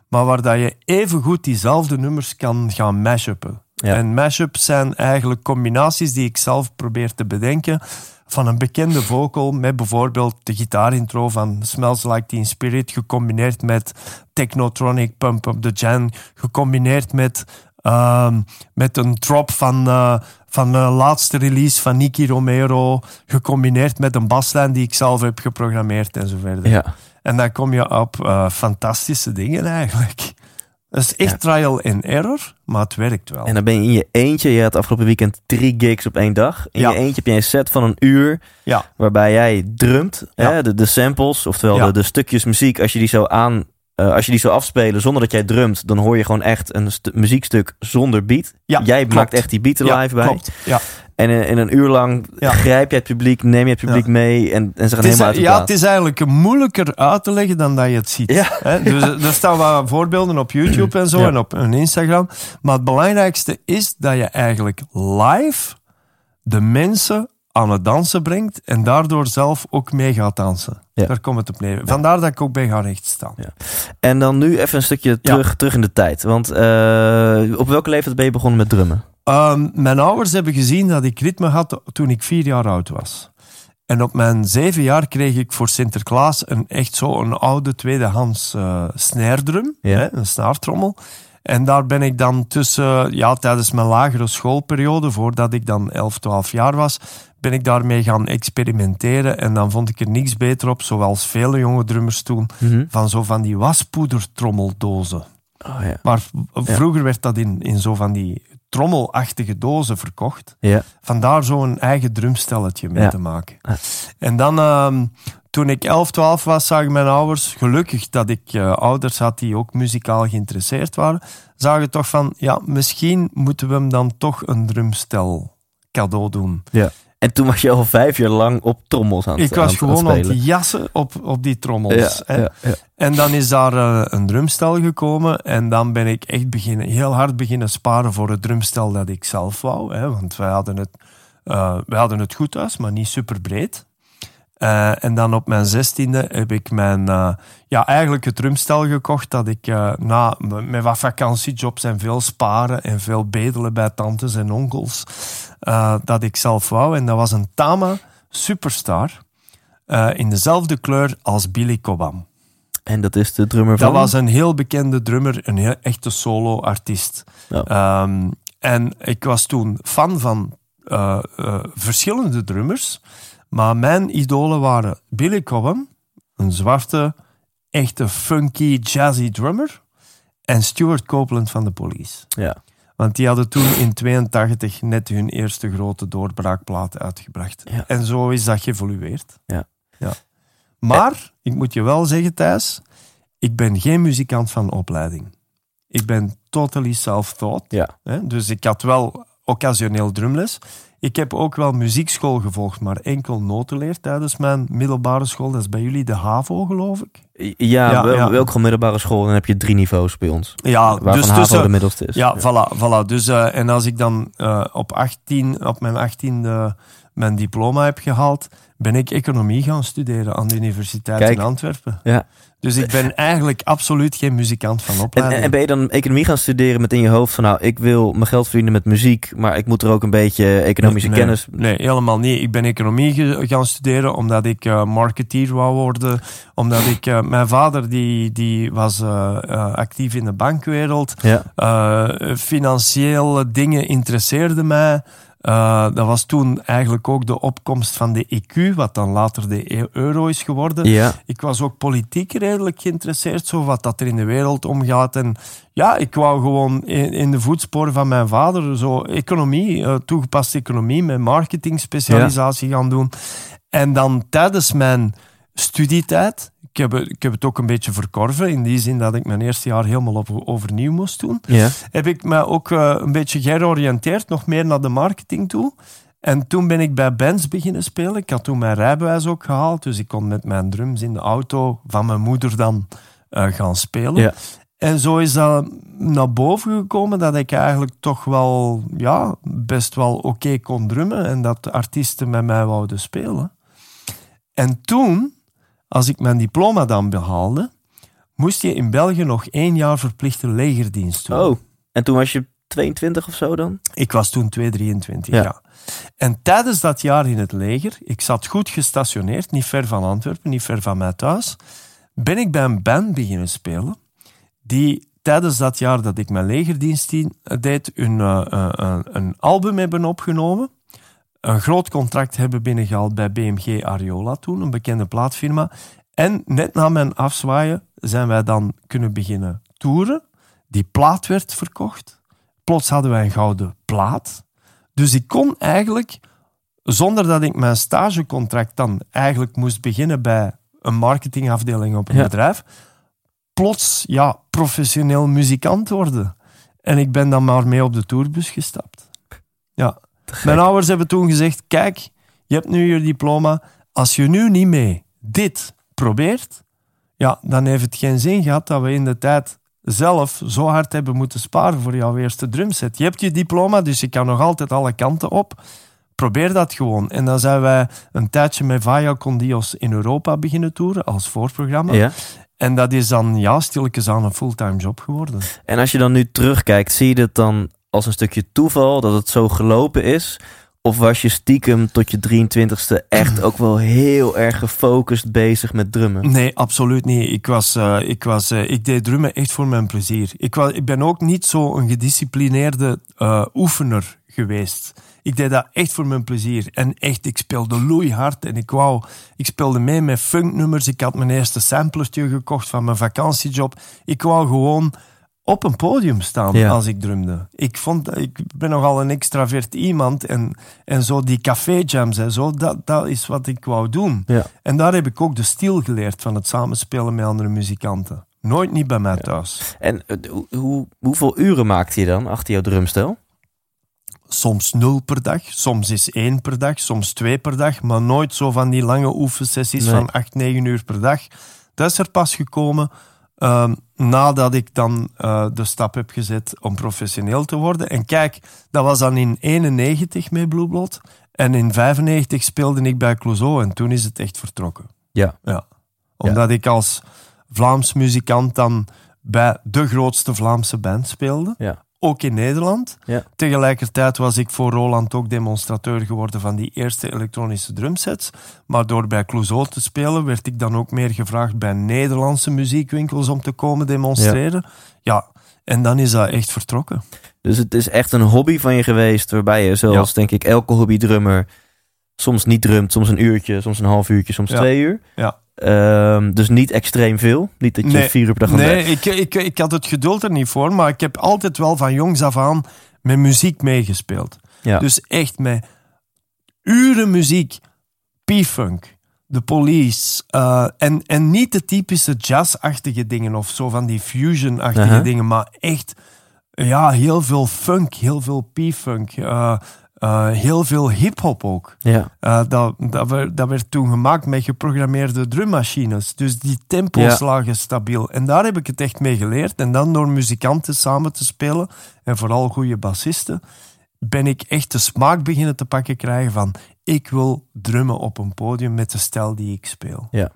Speaker 3: Maar waar dat je evengoed diezelfde nummers kan gaan mashuppen.
Speaker 1: Ja.
Speaker 3: En mashups zijn eigenlijk combinaties die ik zelf probeer te bedenken van een bekende vocal met bijvoorbeeld de gitaarintro van Smells Like Teen Spirit gecombineerd met Technotronic Pump Up The Jam gecombineerd met, ehm, met een drop van, eh, van de laatste release van Nicky Romero gecombineerd met een baslijn die ik zelf heb geprogrammeerd en zo verder.
Speaker 1: ja.
Speaker 3: En dan kom je op eh, fantastische dingen eigenlijk. Dat is echt trial and error, maar het werkt wel.
Speaker 1: En dan ben je in je eentje. Je had afgelopen weekend drie gigs op één dag. In
Speaker 3: Ja.
Speaker 1: je eentje heb je een set van een uur.
Speaker 3: Ja.
Speaker 1: Waarbij jij drumt. Hè, de, de samples, oftewel de, de stukjes muziek. Als je die zo aan. eh, als je die zo afspelen zonder dat jij drumt, dan hoor je gewoon echt een stu- muziekstuk zonder beat. Jij
Speaker 3: klopt.
Speaker 1: maakt echt die beat er live bij.
Speaker 3: Klopt. Ja.
Speaker 1: En in, in een uur lang
Speaker 3: Ja.
Speaker 1: grijp je het publiek, neem je het publiek mee en, en ze gaan helemaal uit
Speaker 3: ja,
Speaker 1: plaat.
Speaker 3: het is eigenlijk moeilijker uit te leggen dan dat je het ziet.
Speaker 1: Ja.
Speaker 3: Hè? Dus er staan wat voorbeelden op YouTube en zo en op een Instagram. Maar het belangrijkste is dat je eigenlijk live de mensen aan het dansen brengt en daardoor zelf ook mee gaat dansen.
Speaker 1: Ja.
Speaker 3: Daar komt het op neer. Vandaar dat ik ook ben gaan rechtstaan.
Speaker 1: Ja. En dan nu even een stukje terug, terug in de tijd. Want eh, op welke leeftijd ben je begonnen met drummen?
Speaker 3: Ehm, mijn ouders hebben gezien dat ik ritme had toen ik vier jaar oud was. En op mijn zeven jaar kreeg ik voor Sinterklaas een echt zo een oude tweedehands eh
Speaker 1: Ja.
Speaker 3: hè, een snaartrommel. En daar ben ik dan tussen, ja, tijdens mijn lagere schoolperiode, voordat ik dan 11, 12 jaar was, ben ik daarmee gaan experimenteren. En dan vond ik er niks beter op, zoals vele jonge drummers toen, van zo van die waspoedertrommeldozen.
Speaker 1: Oh ja.
Speaker 3: Maar vroeger werd dat in, in zo van die trommelachtige dozen verkocht.
Speaker 1: Ja.
Speaker 3: Vandaar zo'n eigen drumstelletje mee
Speaker 1: Ja.
Speaker 3: te maken. En dan, ehm, toen ik 11, 12 was, zagen mijn ouders, gelukkig dat ik eh, ouders had die ook muzikaal geïnteresseerd waren, zagen toch van, ja, misschien moeten we hem dan toch een drumstel cadeau doen.
Speaker 1: ja. En toen was je al vijf jaar lang op trommels aan het
Speaker 3: Ik was
Speaker 1: aan
Speaker 3: gewoon aan het jassen op, op die trommels.
Speaker 1: Ja,
Speaker 3: hè.
Speaker 1: ja, ja.
Speaker 3: En dan is daar eh, een drumstel gekomen. En dan ben ik echt beginnen, heel hard beginnen sparen voor het drumstel dat ik zelf wou. Hè, want wij hadden, het, eh, wij hadden het goed thuis, maar niet super breed. Eh, en dan op mijn zestiende heb ik mijn, ja, eigenlijk het drumstel gekocht dat ik na, met wat vakantiejobs en veel sparen en veel bedelen bij tantes en onkels, eh, dat ik zelf wou. En dat was een Tama Superstar eh, in dezelfde kleur als Billy Cobham.
Speaker 1: En dat is de drummer van?
Speaker 3: Dat was een heel bekende drummer, een heel echte solo-artiest.
Speaker 1: Ja.
Speaker 3: Ehm, en ik was toen fan van eh, verschillende drummers. Maar mijn idolen waren Billy Cobham, een zwarte, echte funky, jazzy drummer. En Stuart Copeland van de Police.
Speaker 1: Ja.
Speaker 3: Want die hadden toen in 82 net hun eerste grote doorbraakplaat uitgebracht.
Speaker 1: Ja.
Speaker 3: En zo is dat geëvolueerd.
Speaker 1: Ja.
Speaker 3: ja. Maar, ik moet je wel zeggen, Thijs, ik ben geen muzikant van opleiding. Ik ben totally self-taught.
Speaker 1: Ja.
Speaker 3: Dus ik had wel occasioneel drumles. Ik heb ook wel muziekschool gevolgd, maar enkel notenleer tijdens mijn middelbare school. Dat is bij jullie de HAVO, geloof ik.
Speaker 1: Ja,
Speaker 3: Ja,
Speaker 1: wel,
Speaker 3: ja.
Speaker 1: welke middelbare school? Dan heb je drie niveaus bij ons.
Speaker 3: Ja,
Speaker 1: Waarvan
Speaker 3: dus
Speaker 1: HAVO
Speaker 3: tussen,
Speaker 1: de middelste is.
Speaker 3: Ja, Voilà, voilà. Dus, eh, en als ik dan eh, op, 18, op mijn 18e mijn diploma heb gehaald, ben ik economie gaan studeren aan de Universiteit
Speaker 1: Kijk.
Speaker 3: in Antwerpen.
Speaker 1: Ja.
Speaker 3: Dus ik ben eigenlijk absoluut geen muzikant van opleiding.
Speaker 1: en ben je dan economie gaan studeren met in je hoofd van... nou, ik wil mijn geld verdienen met muziek... maar ik moet er ook een beetje economische
Speaker 3: nee,
Speaker 1: kennis...
Speaker 3: Nee, helemaal niet. Ik ben economie gaan studeren omdat ik eh, marketeer wou worden. Omdat ik... eh, mijn vader die, die was eh, actief in de bankwereld.
Speaker 1: Ja,
Speaker 3: financiële dingen interesseerden mij. Eh, dat was toen eigenlijk ook de opkomst van de EQ, wat dan later de e- euro is geworden.
Speaker 1: ja.
Speaker 3: Ik was ook politiek redelijk geïnteresseerd, zo wat dat er in de wereld omgaat. En ja, ik wou gewoon in, in de voetsporen van mijn vader zo economie, eh, toegepaste economie met marketing specialisatie gaan doen. En dan tijdens mijn studietijd, ik heb, ik heb het ook een beetje verkorven, in die zin dat ik mijn eerste jaar helemaal op, overnieuw moest doen
Speaker 1: ja.
Speaker 3: heb ik me ook eh, een beetje georiënteerd, nog meer naar de marketing toe. En toen ben ik bij bands beginnen spelen. Ik had toen mijn rijbewijs ook gehaald, dus ik kon met mijn drums in de auto van mijn moeder dan eh, gaan spelen.
Speaker 1: Ja.
Speaker 3: En zo is dat naar boven gekomen dat ik eigenlijk toch wel, ja, best wel oké kon drummen en dat artiesten met mij wouden spelen. En toen, als ik mijn diploma dan behaalde, moest je in België nog één jaar verplichte legerdienst doen.
Speaker 1: Oh, en toen was je 22 of zo dan?
Speaker 3: Ik was toen 223,
Speaker 1: Ja.
Speaker 3: ja. En tijdens dat jaar in het leger, ik zat goed gestationeerd, niet ver van Antwerpen, niet ver van mij thuis, ben ik bij een band beginnen spelen, die tijdens dat jaar dat ik mijn legerdienst dien- deed, een, eh, een, een album hebben opgenomen, een groot contract hebben binnengehaald bij BMG Ariola toen, een bekende plaatfirma. En net na mijn afzwaaien zijn wij dan kunnen beginnen toeren. Die plaat werd verkocht. Plots hadden wij een gouden plaat. Dus ik kon eigenlijk, zonder dat ik mijn stagecontract dan eigenlijk moest beginnen bij een marketingafdeling op een
Speaker 1: Ja.
Speaker 3: bedrijf, plots ja, professioneel muzikant worden. En ik ben dan maar mee op de tourbus gestapt. Ja. Mijn ouders hebben toen gezegd, kijk, je hebt nu je diploma. Als je nu niet mee dit probeert, ja, dan heeft het geen zin gehad dat we in de tijd zelf zo hard hebben moeten sparen voor jouw eerste drumset. Je hebt je diploma, dus je kan nog altijd alle kanten op. Probeer dat gewoon. En dan zijn wij een tijdje met Vaya Condios in Europa beginnen toeren als voorprogramma.
Speaker 1: Ja.
Speaker 3: En dat is dan ja, stilletjes aan een fulltime job geworden.
Speaker 1: En als je dan nu terugkijkt, zie je dat dan als een stukje toeval dat het zo gelopen is? Of was je stiekem tot je 23ste echt ook wel heel erg gefocust bezig met drummen?
Speaker 3: Nee, absoluut niet. Ik, was, eh, ik, was, eh, ik deed drummen echt voor mijn plezier. Ik, was, ik ben ook niet zo een gedisciplineerde eh, oefener geweest. Ik deed dat echt voor mijn plezier. En echt, ik speelde loeihard en ik wou... Ik speelde mee met funknummers. Ik had mijn eerste samplertje gekocht van mijn vakantiejob. Ik wou gewoon op een podium staan
Speaker 1: Ja.
Speaker 3: als ik drumde. Ik, vond, ik ben nogal een extravert iemand. En, en zo die café-jams en zo, dat, dat is wat ik wou doen.
Speaker 1: Ja.
Speaker 3: En daar heb ik ook de stil geleerd van het samenspelen met andere muzikanten. Nooit niet bij mij thuis.
Speaker 1: En eh, hoe, hoe- hoeveel uren maakte je dan achter jouw drumstel?
Speaker 3: Soms nul per dag, soms is één per dag, soms twee per dag, maar nooit zo van die lange oefensessies
Speaker 1: Nee.
Speaker 3: van acht, negen uur per dag. Dat is er pas gekomen ehm, nadat ik dan eh, de stap heb gezet om professioneel te worden. En kijk, dat was dan in 91 met Blue Blood. En in 95 speelde ik bij Clouseau en toen is het echt vertrokken.
Speaker 1: Ja.
Speaker 3: Ja. Omdat ik als Vlaams muzikant dan bij de grootste Vlaamse band speelde.
Speaker 1: Ja.
Speaker 3: Ook in Nederland.
Speaker 1: Ja.
Speaker 3: Tegelijkertijd was ik voor Roland ook demonstrateur geworden van die eerste elektronische drumsets. Maar door bij Clouseau te spelen werd ik dan ook meer gevraagd bij Nederlandse muziekwinkels om te komen demonstreren. Ja, en dan is dat echt vertrokken.
Speaker 1: Dus het is echt een hobby van je geweest, waarbij je zoals
Speaker 3: Ja.
Speaker 1: denk ik elke hobbydrummer soms niet drumt, soms een uurtje, soms een half uurtje, soms twee uur.
Speaker 3: Ja.
Speaker 1: Ehm, dus niet extreem veel. Niet dat je
Speaker 3: Nee.
Speaker 1: vier uur per dag
Speaker 3: Nee, ik, ik, ik had het geduld er niet voor, maar ik heb altijd wel van jongs af aan met muziek meegespeeld.
Speaker 1: Ja.
Speaker 3: Dus echt met uren muziek, P-funk, The Police. eh, en, en niet de typische jazz-achtige dingen of zo van die fusion-achtige dingen, maar echt ja, heel veel funk, heel veel P-funk, eh, eh, heel veel hip-hop ook.
Speaker 1: Ja.
Speaker 3: Eh, dat, dat, werd, dat werd toen gemaakt met geprogrammeerde drummachines. Dus die tempo's
Speaker 1: Ja.
Speaker 3: lagen stabiel. En daar heb ik het echt mee geleerd. En dan door muzikanten samen te spelen, en vooral goede bassisten, ben ik echt de smaak beginnen te pakken krijgen van ik wil drummen op een podium met de stijl die ik speel.
Speaker 1: Ja.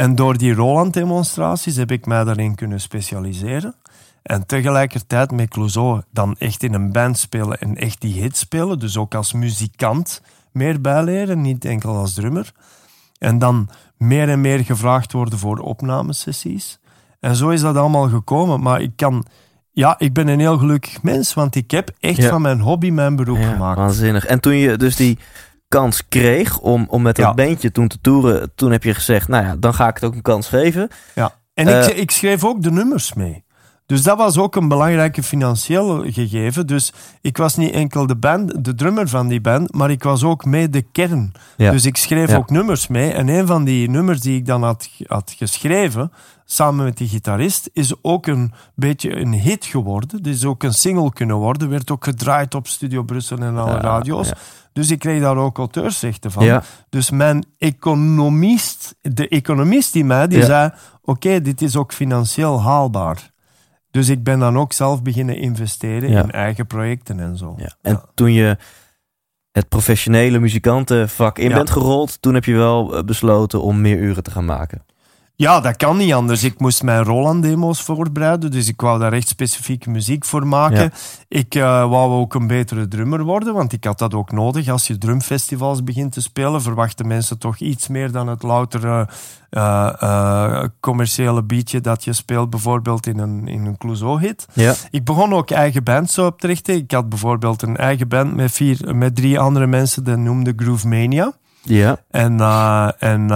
Speaker 3: En door die Roland-demonstraties heb ik mij daarin kunnen specialiseren. En tegelijkertijd met Clouseau dan echt in een band spelen en echt die hits spelen. Dus ook als muzikant meer bijleren, niet enkel als drummer. En dan meer en meer gevraagd worden voor opnamesessies. En zo is dat allemaal gekomen. Maar ik kan... Ja, ik ben een heel gelukkig mens, want ik heb echt
Speaker 1: Ja.
Speaker 3: van mijn hobby mijn beroep
Speaker 1: Ja,
Speaker 3: gemaakt.
Speaker 1: Waanzinnig. En toen je dus die kans kreeg om, om met dat
Speaker 3: Ja.
Speaker 1: bandje toen te toeren, toen heb je gezegd, nou ja, dan ga ik het ook een kans geven.
Speaker 3: Ja. En ik,
Speaker 1: Eh,
Speaker 3: ik schreef ook de nummers mee. Dus dat was ook een belangrijke financieel gegeven. Dus ik was niet enkel de, band, de drummer van die band, maar ik was ook mee de kern.
Speaker 1: Ja.
Speaker 3: Dus ik schreef
Speaker 1: Ja.
Speaker 3: ook nummers mee. En een van die nummers die ik dan had, had geschreven, samen met die gitarist, is ook een beetje een hit geworden. Dus ook een single kunnen worden. Werd ook gedraaid op Studio Brussel en alle
Speaker 1: Ja,
Speaker 3: radio's. Dus ik kreeg daar ook auteursrechten van.
Speaker 1: Ja.
Speaker 3: Dus mijn economist, de economist die mij, die
Speaker 1: Ja.
Speaker 3: zei: Oké, dit is ook financieel haalbaar. Dus ik ben dan ook zelf beginnen investeren
Speaker 1: Ja.
Speaker 3: in eigen projecten en zo.
Speaker 1: Ja. En toen je het professionele muzikantenvak in bent gerold, toen heb je wel eh, besloten om meer uren te gaan maken.
Speaker 3: Ja, dat kan niet anders. Ik moest mijn Roland-demo's voorbereiden, dus ik wou daar echt specifieke muziek voor maken.
Speaker 1: Ja.
Speaker 3: Ik eh, wou ook een betere drummer worden, want ik had dat ook nodig. Als je drumfestivals begint te spelen, verwachten mensen toch iets meer dan het loutere eh, eh, commerciële beatje dat je speelt, bijvoorbeeld in een, in een Clouseau-hit.
Speaker 1: Ja.
Speaker 3: Ik begon ook eigen bands zo op te richten. Ik had bijvoorbeeld een eigen band met, vier, met drie andere mensen, dat noemde Groove Mania.
Speaker 1: Ja.
Speaker 3: En, en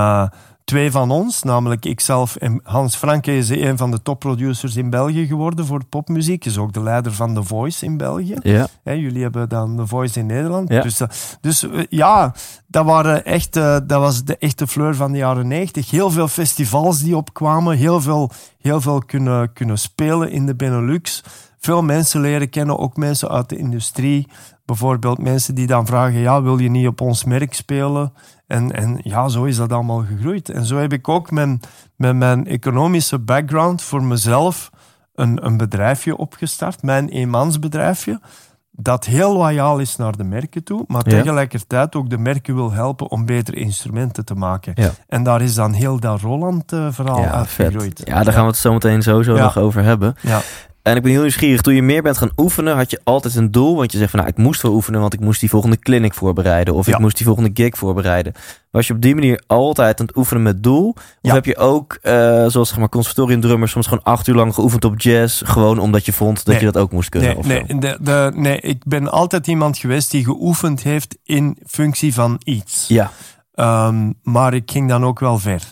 Speaker 3: twee van ons, namelijk ikzelf en Hans Franke, is een van de topproducers in België geworden voor popmuziek. Is ook de leider van The Voice in België.
Speaker 1: Ja.
Speaker 3: Jullie hebben dan The Voice in Nederland.
Speaker 1: Ja.
Speaker 3: Dus, eh, dus eh, ja, dat, waren echt, eh, dat was de echte fleur van de jaren 90. Heel veel festivals die opkwamen. Heel veel, heel veel kunnen, kunnen spelen in de Benelux. Veel mensen leren kennen, ook mensen uit de industrie. Bijvoorbeeld mensen die dan vragen, ja, wil je niet op ons merk spelen? En, en ja, zo is dat allemaal gegroeid. En zo heb ik ook mijn, met mijn economische background voor mezelf een, een bedrijfje opgestart. Mijn eenmansbedrijfje dat heel loyaal is naar de merken toe, maar
Speaker 1: Ja.
Speaker 3: tegelijkertijd ook de merken wil helpen om betere instrumenten te maken.
Speaker 1: Ja.
Speaker 3: En daar is dan heel dat Roland-verhaal
Speaker 1: Ja, vet.
Speaker 3: uitgegroeid.
Speaker 1: Ja, daar gaan we het zo meteen sowieso
Speaker 3: Ja.
Speaker 1: nog over hebben. En ik ben heel nieuwsgierig. Toen je meer bent gaan oefenen, had je altijd een doel. Want je zegt van nou, ik moest wel oefenen, want ik moest die volgende clinic voorbereiden. Of ik moest die volgende gig voorbereiden. Was je op die manier altijd aan het oefenen met doel? Of
Speaker 3: Ja.
Speaker 1: heb je ook, eh, zoals zeg maar conservatoriumdrummers, soms gewoon acht uur lang geoefend op jazz. Gewoon omdat je vond dat
Speaker 3: Nee.
Speaker 1: je dat ook moest kunnen?
Speaker 3: Nee,
Speaker 1: of
Speaker 3: nee,
Speaker 1: zo?
Speaker 3: de, de, nee, ik ben altijd iemand geweest die geoefend heeft in functie van iets.
Speaker 1: Ja,
Speaker 3: Ehm, maar ik ging dan ook wel ver.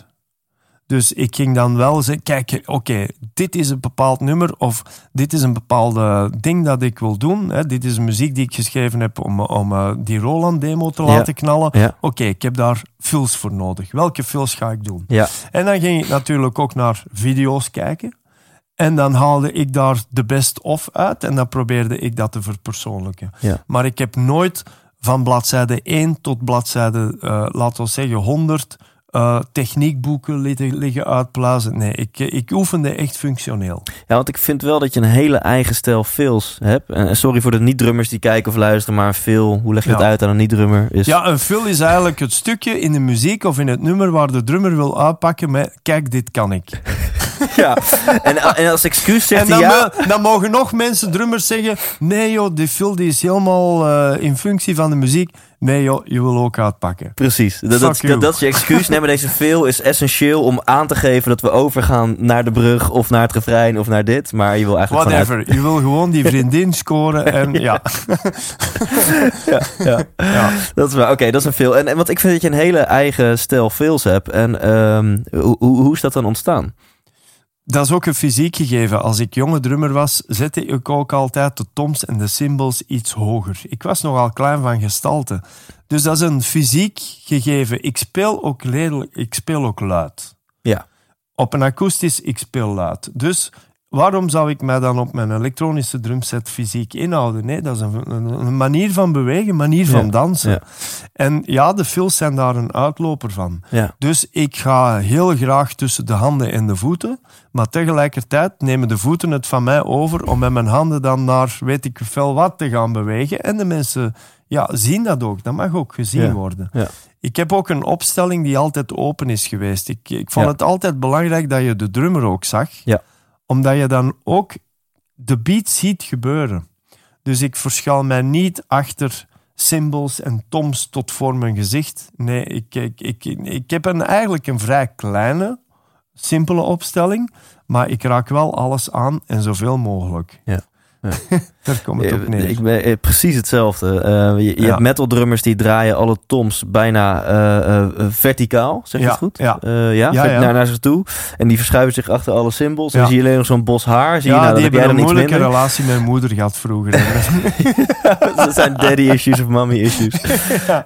Speaker 3: Dus ik ging dan wel zeggen, kijk, oké, dit is een bepaald nummer of dit is een bepaalde ding dat ik wil doen. Hè. Dit is muziek die ik geschreven heb om, om eh, die Roland-demo te
Speaker 1: Ja.
Speaker 3: laten knallen.
Speaker 1: ja,
Speaker 3: Oké, ik heb daar fills voor nodig. Welke fills ga ik doen?
Speaker 1: ja.
Speaker 3: En dan ging ik natuurlijk ook naar video's kijken. En dan haalde ik daar de best-of uit en dan probeerde ik dat te verpersoonlijken.
Speaker 1: Ja.
Speaker 3: Maar ik heb nooit van bladzijde 1 tot bladzijde, eh, laten we zeggen, 100 eh, techniekboeken liggen, uitblazen. Nee, ik, ik oefende echt functioneel.
Speaker 1: Ja, want ik vind wel dat je een hele eigen stijl fills hebt. En sorry voor de niet-drummers die kijken of luisteren, maar een fill, hoe leg je
Speaker 3: Ja.
Speaker 1: het uit aan een niet-drummer? Is...
Speaker 3: Ja, een fill is eigenlijk het stukje in de muziek of in het nummer waar de drummer wil uitpakken met kijk, dit kan ik. (laughs)
Speaker 1: ja. En, en als excuus zegt
Speaker 3: En dan,
Speaker 1: ja.
Speaker 3: dan mogen nog mensen, drummers, zeggen... Nee joh, die Phil die is helemaal eh, in functie van de muziek. Nee joh, je wil ook uitpakken.
Speaker 1: Precies, dat, dat, dat, dat is je excuus. Nee, maar deze veel is essentieel om aan te geven dat we overgaan naar de brug of naar het refrein of naar dit. Maar je wil eigenlijk
Speaker 3: Whatever. Je wil gewoon die (laughs) vriendin scoren en (laughs) ja.
Speaker 1: Ja,
Speaker 3: ja.
Speaker 1: dat is waar. Oké, dat is een veel. En, en want ik vind dat je een hele eigen stijl fills hebt. En hoe, hoe, hoe is dat dan ontstaan?
Speaker 3: Dat is ook een fysiek gegeven. Als ik jonge drummer was, zette ik ook altijd de toms en de cymbals iets hoger. Ik was nogal klein van gestalte. Dus dat is een fysiek gegeven. Ik speel ook redelijk, ik speel ook luid.
Speaker 1: Ja.
Speaker 3: Op een akoestisch, ik speel luid. Dus waarom zou ik mij dan op mijn elektronische drumset fysiek inhouden? Nee, dat is een, een, een manier van bewegen, een manier van
Speaker 1: Ja.
Speaker 3: dansen.
Speaker 1: Ja.
Speaker 3: En ja, de fills zijn daar een uitloper van.
Speaker 1: Ja.
Speaker 3: Dus ik ga heel graag tussen de handen en de voeten. Maar tegelijkertijd nemen de voeten het van mij over om met mijn handen dan naar weet ik veel wat te gaan bewegen. En de mensen ja, zien dat ook. Dat mag ook gezien worden. Ik heb ook een opstelling die altijd open is geweest. Ik, ik vond het altijd belangrijk dat je de drummer ook zag.
Speaker 1: Ja.
Speaker 3: Omdat je dan ook de beat ziet gebeuren. Dus ik verschuil mij niet achter cymbals en toms tot voor mijn gezicht. Nee, ik, ik, ik, ik heb een, eigenlijk een vrij kleine, simpele opstelling. Maar ik raak wel alles aan en zoveel mogelijk.
Speaker 1: Ja. Ja. (laughs)
Speaker 3: Daar komt het op neer.
Speaker 1: Ik ben eh, precies hetzelfde. Eh, je je
Speaker 3: Ja.
Speaker 1: hebt metal drummers die draaien alle toms bijna eh, eh, eh, verticaal, zeg je
Speaker 3: Ja,
Speaker 1: het goed?
Speaker 3: ja.
Speaker 1: Eh, ja,
Speaker 3: Ja,
Speaker 1: ver-
Speaker 3: ja.
Speaker 1: Naar, naar zich toe. En die verschuiven zich achter alle symbols. Dan zie je alleen nog zo'n bos haar. Zie je, nou,
Speaker 3: die hebben een moeilijke
Speaker 1: minder.
Speaker 3: relatie met mijn moeder gehad vroeger. (laughs) (laughs)
Speaker 1: dat zijn daddy issues of mommy issues.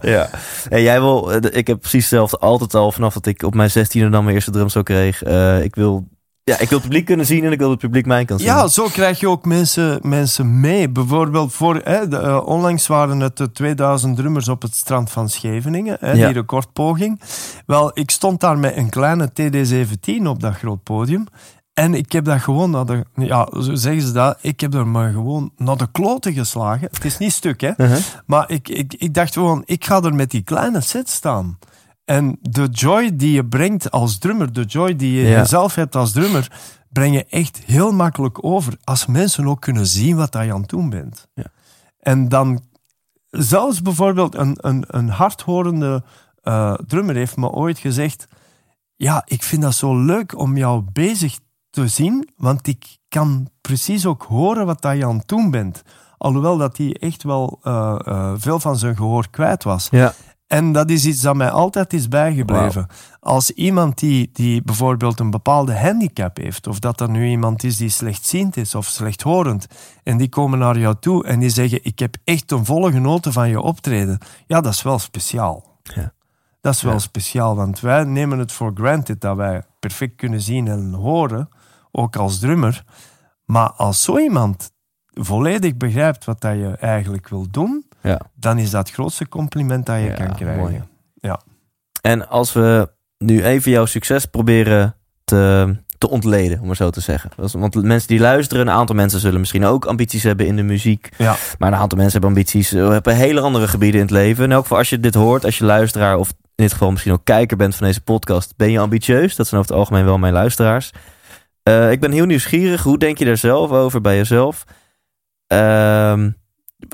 Speaker 1: ja. En jij wil, eh, ik heb precies hetzelfde altijd al vanaf dat ik op mijn 16e dan mijn eerste drumstel kreeg. Eh, ik wil, ja, ik wil het publiek kunnen zien en ik wil het publiek mij kan zien.
Speaker 3: Ja, zo krijg je ook mensen, mensen mee. Bijvoorbeeld, voor, hè, de, eh, onlangs waren het de 2000 drummers op het strand van Scheveningen, hè,
Speaker 1: Ja.
Speaker 3: die recordpoging. Wel, ik stond daar met een kleine TD-17 op dat groot podium. En ik heb dat gewoon naar de... Ja, zo zeggen ze dat. Ik heb er maar gewoon naar de kloten geslagen. Het is niet stuk, hè.
Speaker 1: Uh-huh.
Speaker 3: Maar ik, ik, ik dacht gewoon, ik ga er met die kleine set staan. En de joy die je brengt als drummer, de joy die je
Speaker 1: Ja.
Speaker 3: zelf hebt als drummer, breng je echt heel makkelijk over. Als mensen ook kunnen zien wat je aan het doen bent.
Speaker 1: Ja.
Speaker 3: En dan, zelfs bijvoorbeeld een, een, een hardhorende eh, drummer heeft me ooit gezegd: Ja, ik vind dat zo leuk om jou bezig te zien, want ik kan precies ook horen wat je aan het doen bent. Alhoewel dat hij echt wel eh, eh, veel van zijn gehoor kwijt was.
Speaker 1: Ja.
Speaker 3: En dat is iets dat mij altijd is bijgebleven. Als iemand die, die bijvoorbeeld een bepaalde handicap heeft, of dat er nu iemand is die slechtziend is of slechthorend, en die komen naar jou toe en die zeggen: Ik heb echt een volle genoten van je optreden. Ja, dat is wel speciaal.
Speaker 1: Ja.
Speaker 3: Dat is wel
Speaker 1: Ja.
Speaker 3: speciaal, want wij nemen het voor granted dat wij perfect kunnen zien en horen, ook als drummer. Maar als zo iemand volledig begrijpt wat dat je eigenlijk wil doen,
Speaker 1: Ja.
Speaker 3: dan is dat het grootste compliment dat je
Speaker 1: Ja,
Speaker 3: kan krijgen.
Speaker 1: mooi.
Speaker 3: Ja.
Speaker 1: En als we nu even jouw succes proberen te, te ontleden, om maar zo te zeggen. Want mensen die luisteren, een aantal mensen zullen misschien ook ambities hebben in de muziek.
Speaker 3: Ja.
Speaker 1: Maar een aantal mensen hebben ambities eh, op hele andere gebieden in het leven. In elk geval, als je dit hoort, als je luisteraar of in dit geval misschien ook kijker bent van deze podcast, ben je ambitieus. Dat zijn over het algemeen wel mijn luisteraars. Eh, ik ben heel nieuwsgierig. Hoe denk je daar zelf over bij jezelf? Ehm,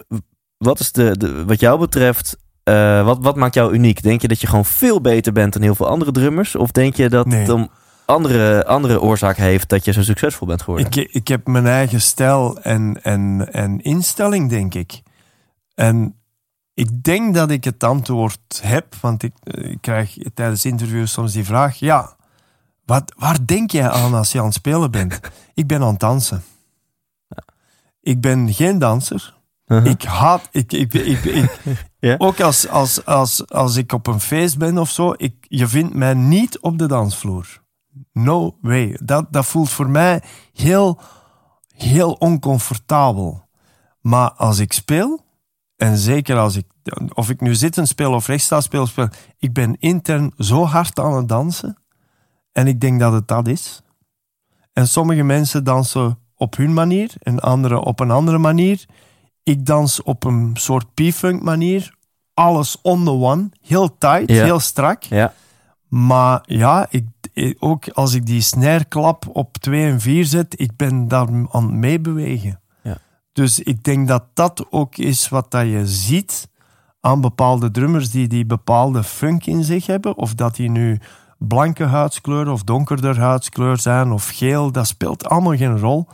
Speaker 1: w- wat is de, de wat jou betreft, eh, wat, wat maakt jou uniek? Denk je dat je gewoon veel beter bent dan heel veel andere drummers? Of denk je dat
Speaker 3: Nee.
Speaker 1: het om andere, andere oorzaak heeft dat je zo succesvol bent geworden?
Speaker 3: Ik, ik heb mijn eigen stijl en, en, en instelling, denk ik. En ik denk dat ik het antwoord heb, want ik, eh, ik krijg tijdens interviews soms die vraag: ja, wat, waar denk jij aan als je aan het spelen bent? ik ben aan het dansen. Ik ben geen danser.
Speaker 1: Uh-huh.
Speaker 3: Ik haat. Ik, ik, ik, ik- (laughs)
Speaker 1: Ja?
Speaker 3: Ook als, als, als, als ik op een feest ben of zo, ik, je vindt mij niet op de dansvloer. No way. Dat, dat voelt voor mij heel, heel oncomfortabel. Maar als ik speel, en zeker als ik, of ik nu zitten speel of rechts sta speel, speel, ik ben intern zo hard aan het dansen. En ik denk dat het dat is. En sommige mensen dansen op hun manier en anderen op een andere manier. Ik dans op een soort P-funk manier. Alles on the one. Heel tight,
Speaker 1: Ja.
Speaker 3: heel strak.
Speaker 1: Ja.
Speaker 3: Maar ja, ik, ook als ik die snijrklap op 2 en 4 zet, ik ben daar aan het meebewegen.
Speaker 1: Ja.
Speaker 3: Dus ik denk dat dat ook is wat dat je ziet aan bepaalde drummers die die bepaalde funk in zich hebben. Of dat die nu blanke huidskleur of donkerder huidskleur zijn of geel, dat speelt allemaal geen rol.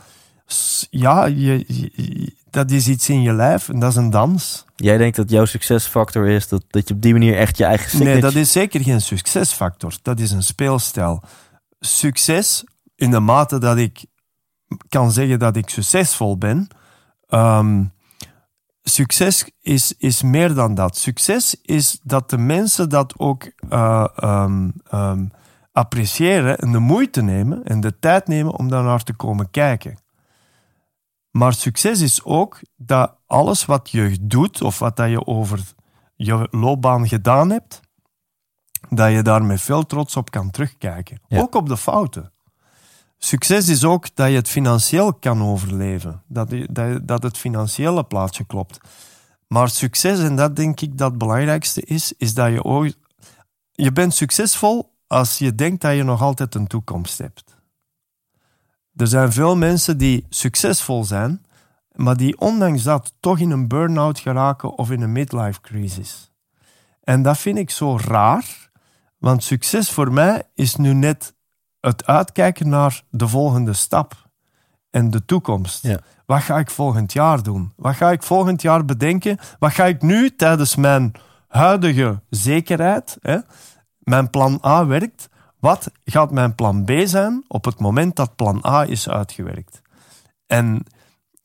Speaker 3: Ja, je, je- dat is iets in je lijf en dat is een dans.
Speaker 1: Jij denkt dat jouw succesfactor is dat, dat je op die manier echt je eigen signature...
Speaker 3: Nee, dat is zeker geen succesfactor. Dat is een speelstijl. Succes, in de mate dat ik kan zeggen dat ik succesvol ben. ehm, succes is, is meer dan dat. Succes is dat de mensen dat ook eh, ehm, ehm, appreciëren en de moeite nemen en de tijd nemen om daar naar te komen kijken. Maar succes is ook dat alles wat je doet of wat dat je over je loopbaan gedaan hebt, dat je daar met veel trots op kan terugkijken.
Speaker 1: Ja.
Speaker 3: Ook op de fouten. Succes is ook dat je het financieel kan overleven. Dat, je- dat, dat het financiële plaatje klopt. Maar succes, en dat denk ik dat het belangrijkste is, is dat je ook... Je bent succesvol als je denkt dat je nog altijd een toekomst hebt. Er zijn veel mensen die succesvol zijn, maar die ondanks dat toch in een burn-out geraken of in een midlife crisis. En dat vind ik zo raar, want succes voor mij is nu net het uitkijken naar de volgende stap en de toekomst.
Speaker 1: Ja.
Speaker 3: Wat ga ik volgend jaar doen? Wat ga ik volgend jaar bedenken? Wat ga ik nu tijdens mijn huidige zekerheid, hè, mijn plan A werkt, wat gaat mijn plan B zijn op het moment dat plan A is uitgewerkt? En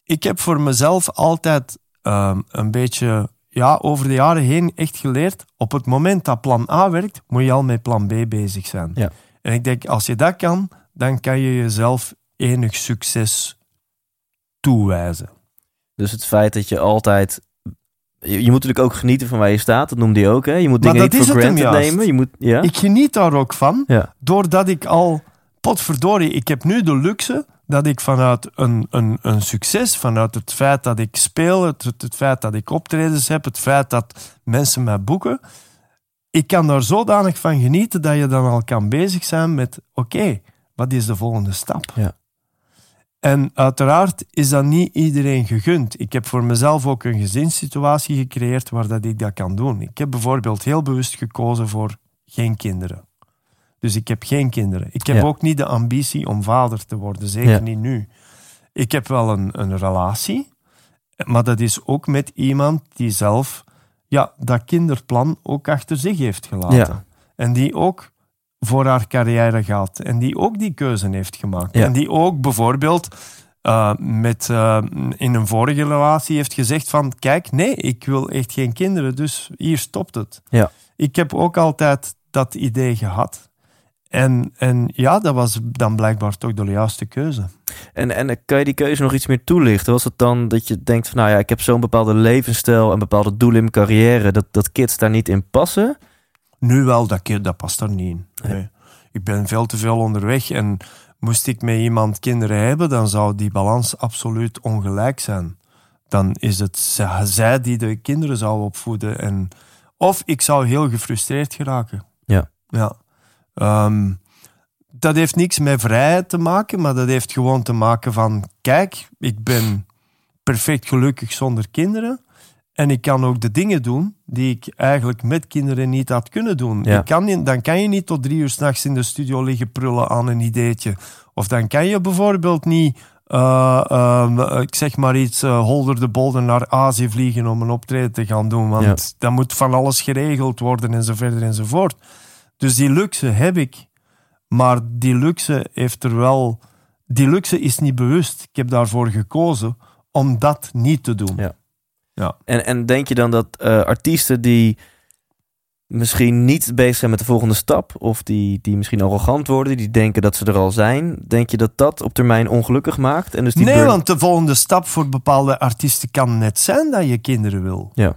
Speaker 3: ik heb voor mezelf altijd ehm, een beetje, ja, over de jaren heen echt geleerd, op het moment dat plan A werkt, moet je al met plan B bezig zijn.
Speaker 1: Ja.
Speaker 3: En ik denk, als je dat kan, dan kan je jezelf enig succes toewijzen.
Speaker 1: Dus het feit dat je altijd... Je, moet natuurlijk ook genieten van waar je staat. Dat noemde je ook, hè? Je moet dingen niet voor granted nemen. Je moet, ja?
Speaker 3: Ik geniet daar ook van,
Speaker 1: ja.
Speaker 3: doordat ik al, potverdorie, ik heb nu de luxe dat ik vanuit een, een, een succes, vanuit het feit dat ik speel, het, het, het feit dat ik optredens heb, het feit dat mensen mij boeken, ik kan daar zodanig van genieten dat je dan al kan bezig zijn met, oké, wat is de volgende stap?
Speaker 1: Ja.
Speaker 3: En uiteraard is dat niet iedereen gegund. Ik heb voor mezelf ook een gezinssituatie gecreëerd waar dat ik dat kan doen. Ik heb bijvoorbeeld heel bewust gekozen voor geen kinderen. Dus ik heb geen kinderen. Ik heb
Speaker 1: Ja.
Speaker 3: ook niet de ambitie om vader te worden, zeker
Speaker 1: Ja.
Speaker 3: niet nu. Ik heb wel een, een relatie, maar dat is ook met iemand die zelf ja, dat kinderplan ook achter zich heeft gelaten.
Speaker 1: Ja.
Speaker 3: En die ook voor haar carrière gaat. En die ook die keuze heeft gemaakt.
Speaker 1: Ja.
Speaker 3: En die ook bijvoorbeeld eh, met, eh, in een vorige relatie heeft gezegd van... Kijk, nee, ik wil echt geen kinderen, dus hier stopt het.
Speaker 1: Ja.
Speaker 3: Ik heb ook altijd dat idee gehad. En, en ja, dat was dan blijkbaar toch de juiste keuze.
Speaker 1: En, en kan je die keuze nog iets meer toelichten? Was het dan dat je denkt van... Nou ja, ik heb zo'n bepaalde levensstijl... en bepaalde doelen in mijn carrière... dat, dat kids daar niet in passen?
Speaker 3: Nu wel, dat, keer- dat past er niet in. Nee. Ik ben veel te veel onderweg en moest ik met iemand kinderen hebben, dan zou die balans absoluut ongelijk zijn. Dan is het zij die de kinderen zou opvoeden. En, of ik zou heel gefrustreerd geraken.
Speaker 1: Ja.
Speaker 3: ja. Ehm, dat heeft niks met vrijheid te maken, maar dat heeft gewoon te maken van... Kijk, ik ben perfect gelukkig zonder kinderen. En ik kan ook de dingen doen die ik eigenlijk met kinderen niet had kunnen doen.
Speaker 1: Ja.
Speaker 3: Ik kan dan kan je niet tot drie uur s'nachts in de studio liggen prullen aan een ideetje. Of dan kan je bijvoorbeeld niet, eh, ehm, ik zeg maar iets, eh, holder de bolder naar Azië vliegen om een optreden te gaan doen. Want
Speaker 1: Ja.
Speaker 3: dan moet van alles geregeld worden en zo verder enzovoort. Dus die luxe heb ik. Maar die luxe heeft er wel... Die luxe is niet bewust. Ik heb daarvoor gekozen om dat niet te doen.
Speaker 1: Ja.
Speaker 3: Ja.
Speaker 1: En, en denk je dan dat eh, artiesten die misschien niet bezig zijn met de volgende stap... of die, die misschien arrogant worden, die denken dat ze er al zijn... denk je dat dat op termijn ongelukkig maakt? En dus die
Speaker 3: nee,
Speaker 1: burn-
Speaker 3: want de volgende stap voor bepaalde artiesten kan net zijn dat je kinderen wil.
Speaker 1: Ja.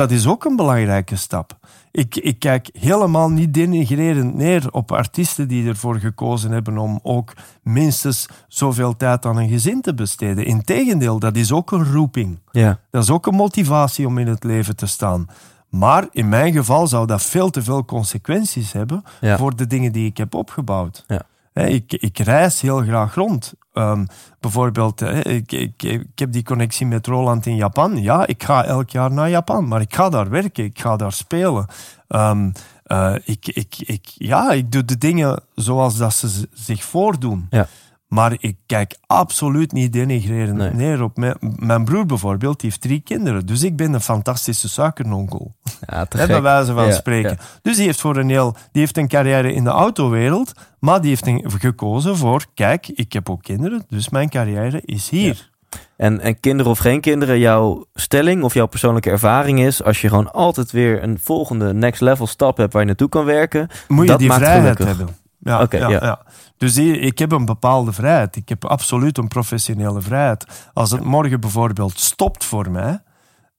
Speaker 3: Dat is ook een belangrijke stap. Ik, ik kijk helemaal niet denigrerend neer op artiesten die ervoor gekozen hebben om ook minstens zoveel tijd aan een gezin te besteden. Integendeel, dat is ook een roeping.
Speaker 1: Ja,
Speaker 3: Dat is ook een motivatie om in het leven te staan. Maar in mijn geval zou dat veel te veel consequenties hebben
Speaker 1: Ja.
Speaker 3: voor de dingen die ik heb opgebouwd.
Speaker 1: Ja.
Speaker 3: Ik, ik reis heel graag rond. Ehm, bijvoorbeeld, ik, ik, ik heb die connectie met Roland in Japan. Ja, ik ga elk jaar naar Japan, maar ik ga daar werken, ik ga daar spelen. Ehm, eh, ik, ik, ik, ja, ik doe de dingen zoals dat ze zich voordoen.
Speaker 1: Ja.
Speaker 3: Maar ik kijk absoluut niet denigrerend
Speaker 1: Nee.
Speaker 3: neer op mijn, mijn broer bijvoorbeeld. Die heeft drie kinderen. Dus ik ben een fantastische suikernonkel.
Speaker 1: Ja, te
Speaker 3: bij wijze van
Speaker 1: Ja,
Speaker 3: spreken.
Speaker 1: ja.
Speaker 3: Dus die heeft, voor een heel, die heeft een carrière in de autowereld. Maar die heeft een- gekozen voor... Kijk, ik heb ook kinderen. Dus mijn carrière is hier.
Speaker 1: En, en kinderen of geen kinderen, jouw stelling of jouw persoonlijke ervaring is... als je gewoon altijd weer een volgende next level stap hebt waar je naartoe kan werken...
Speaker 3: Moet je
Speaker 1: Dat
Speaker 3: die
Speaker 1: maakt
Speaker 3: vrijheid
Speaker 1: gelukkig.
Speaker 3: hebben. Ja,
Speaker 1: Oké,
Speaker 3: ja,
Speaker 1: ja.
Speaker 3: ja. Dus ik heb een bepaalde vrijheid. Ik heb absoluut een professionele vrijheid. Als het morgen bijvoorbeeld stopt voor mij,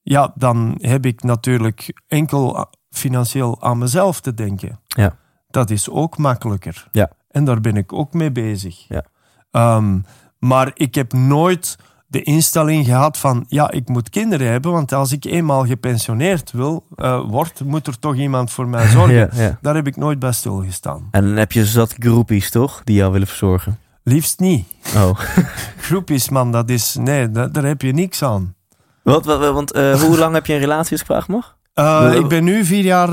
Speaker 3: ja, dan heb ik natuurlijk enkel financieel aan mezelf te denken.
Speaker 1: Ja.
Speaker 3: Dat is ook makkelijker.
Speaker 1: Ja.
Speaker 3: En daar ben ik ook mee bezig.
Speaker 1: Ja.
Speaker 3: Ehm, maar ik heb nooit de instelling gehad van, ja, ik moet kinderen hebben, want als ik eenmaal gepensioneerd wil, word, moet er toch iemand voor mij (laughs) zorgen.
Speaker 1: Ja, ja.
Speaker 3: Daar heb ik nooit bij stilgestaan.
Speaker 1: En dan heb je zat groepies, toch? Die jou willen verzorgen.
Speaker 3: Liefst niet.
Speaker 1: Oh. (laughs) (laughs)
Speaker 3: Groepjes, man, dat is... Nee, da- daar heb je niks aan.
Speaker 1: Wat, wat, want eh, hoe lang heb je een relatie, als ik vraag mag?
Speaker 3: Eh, ik ben nu vier jaar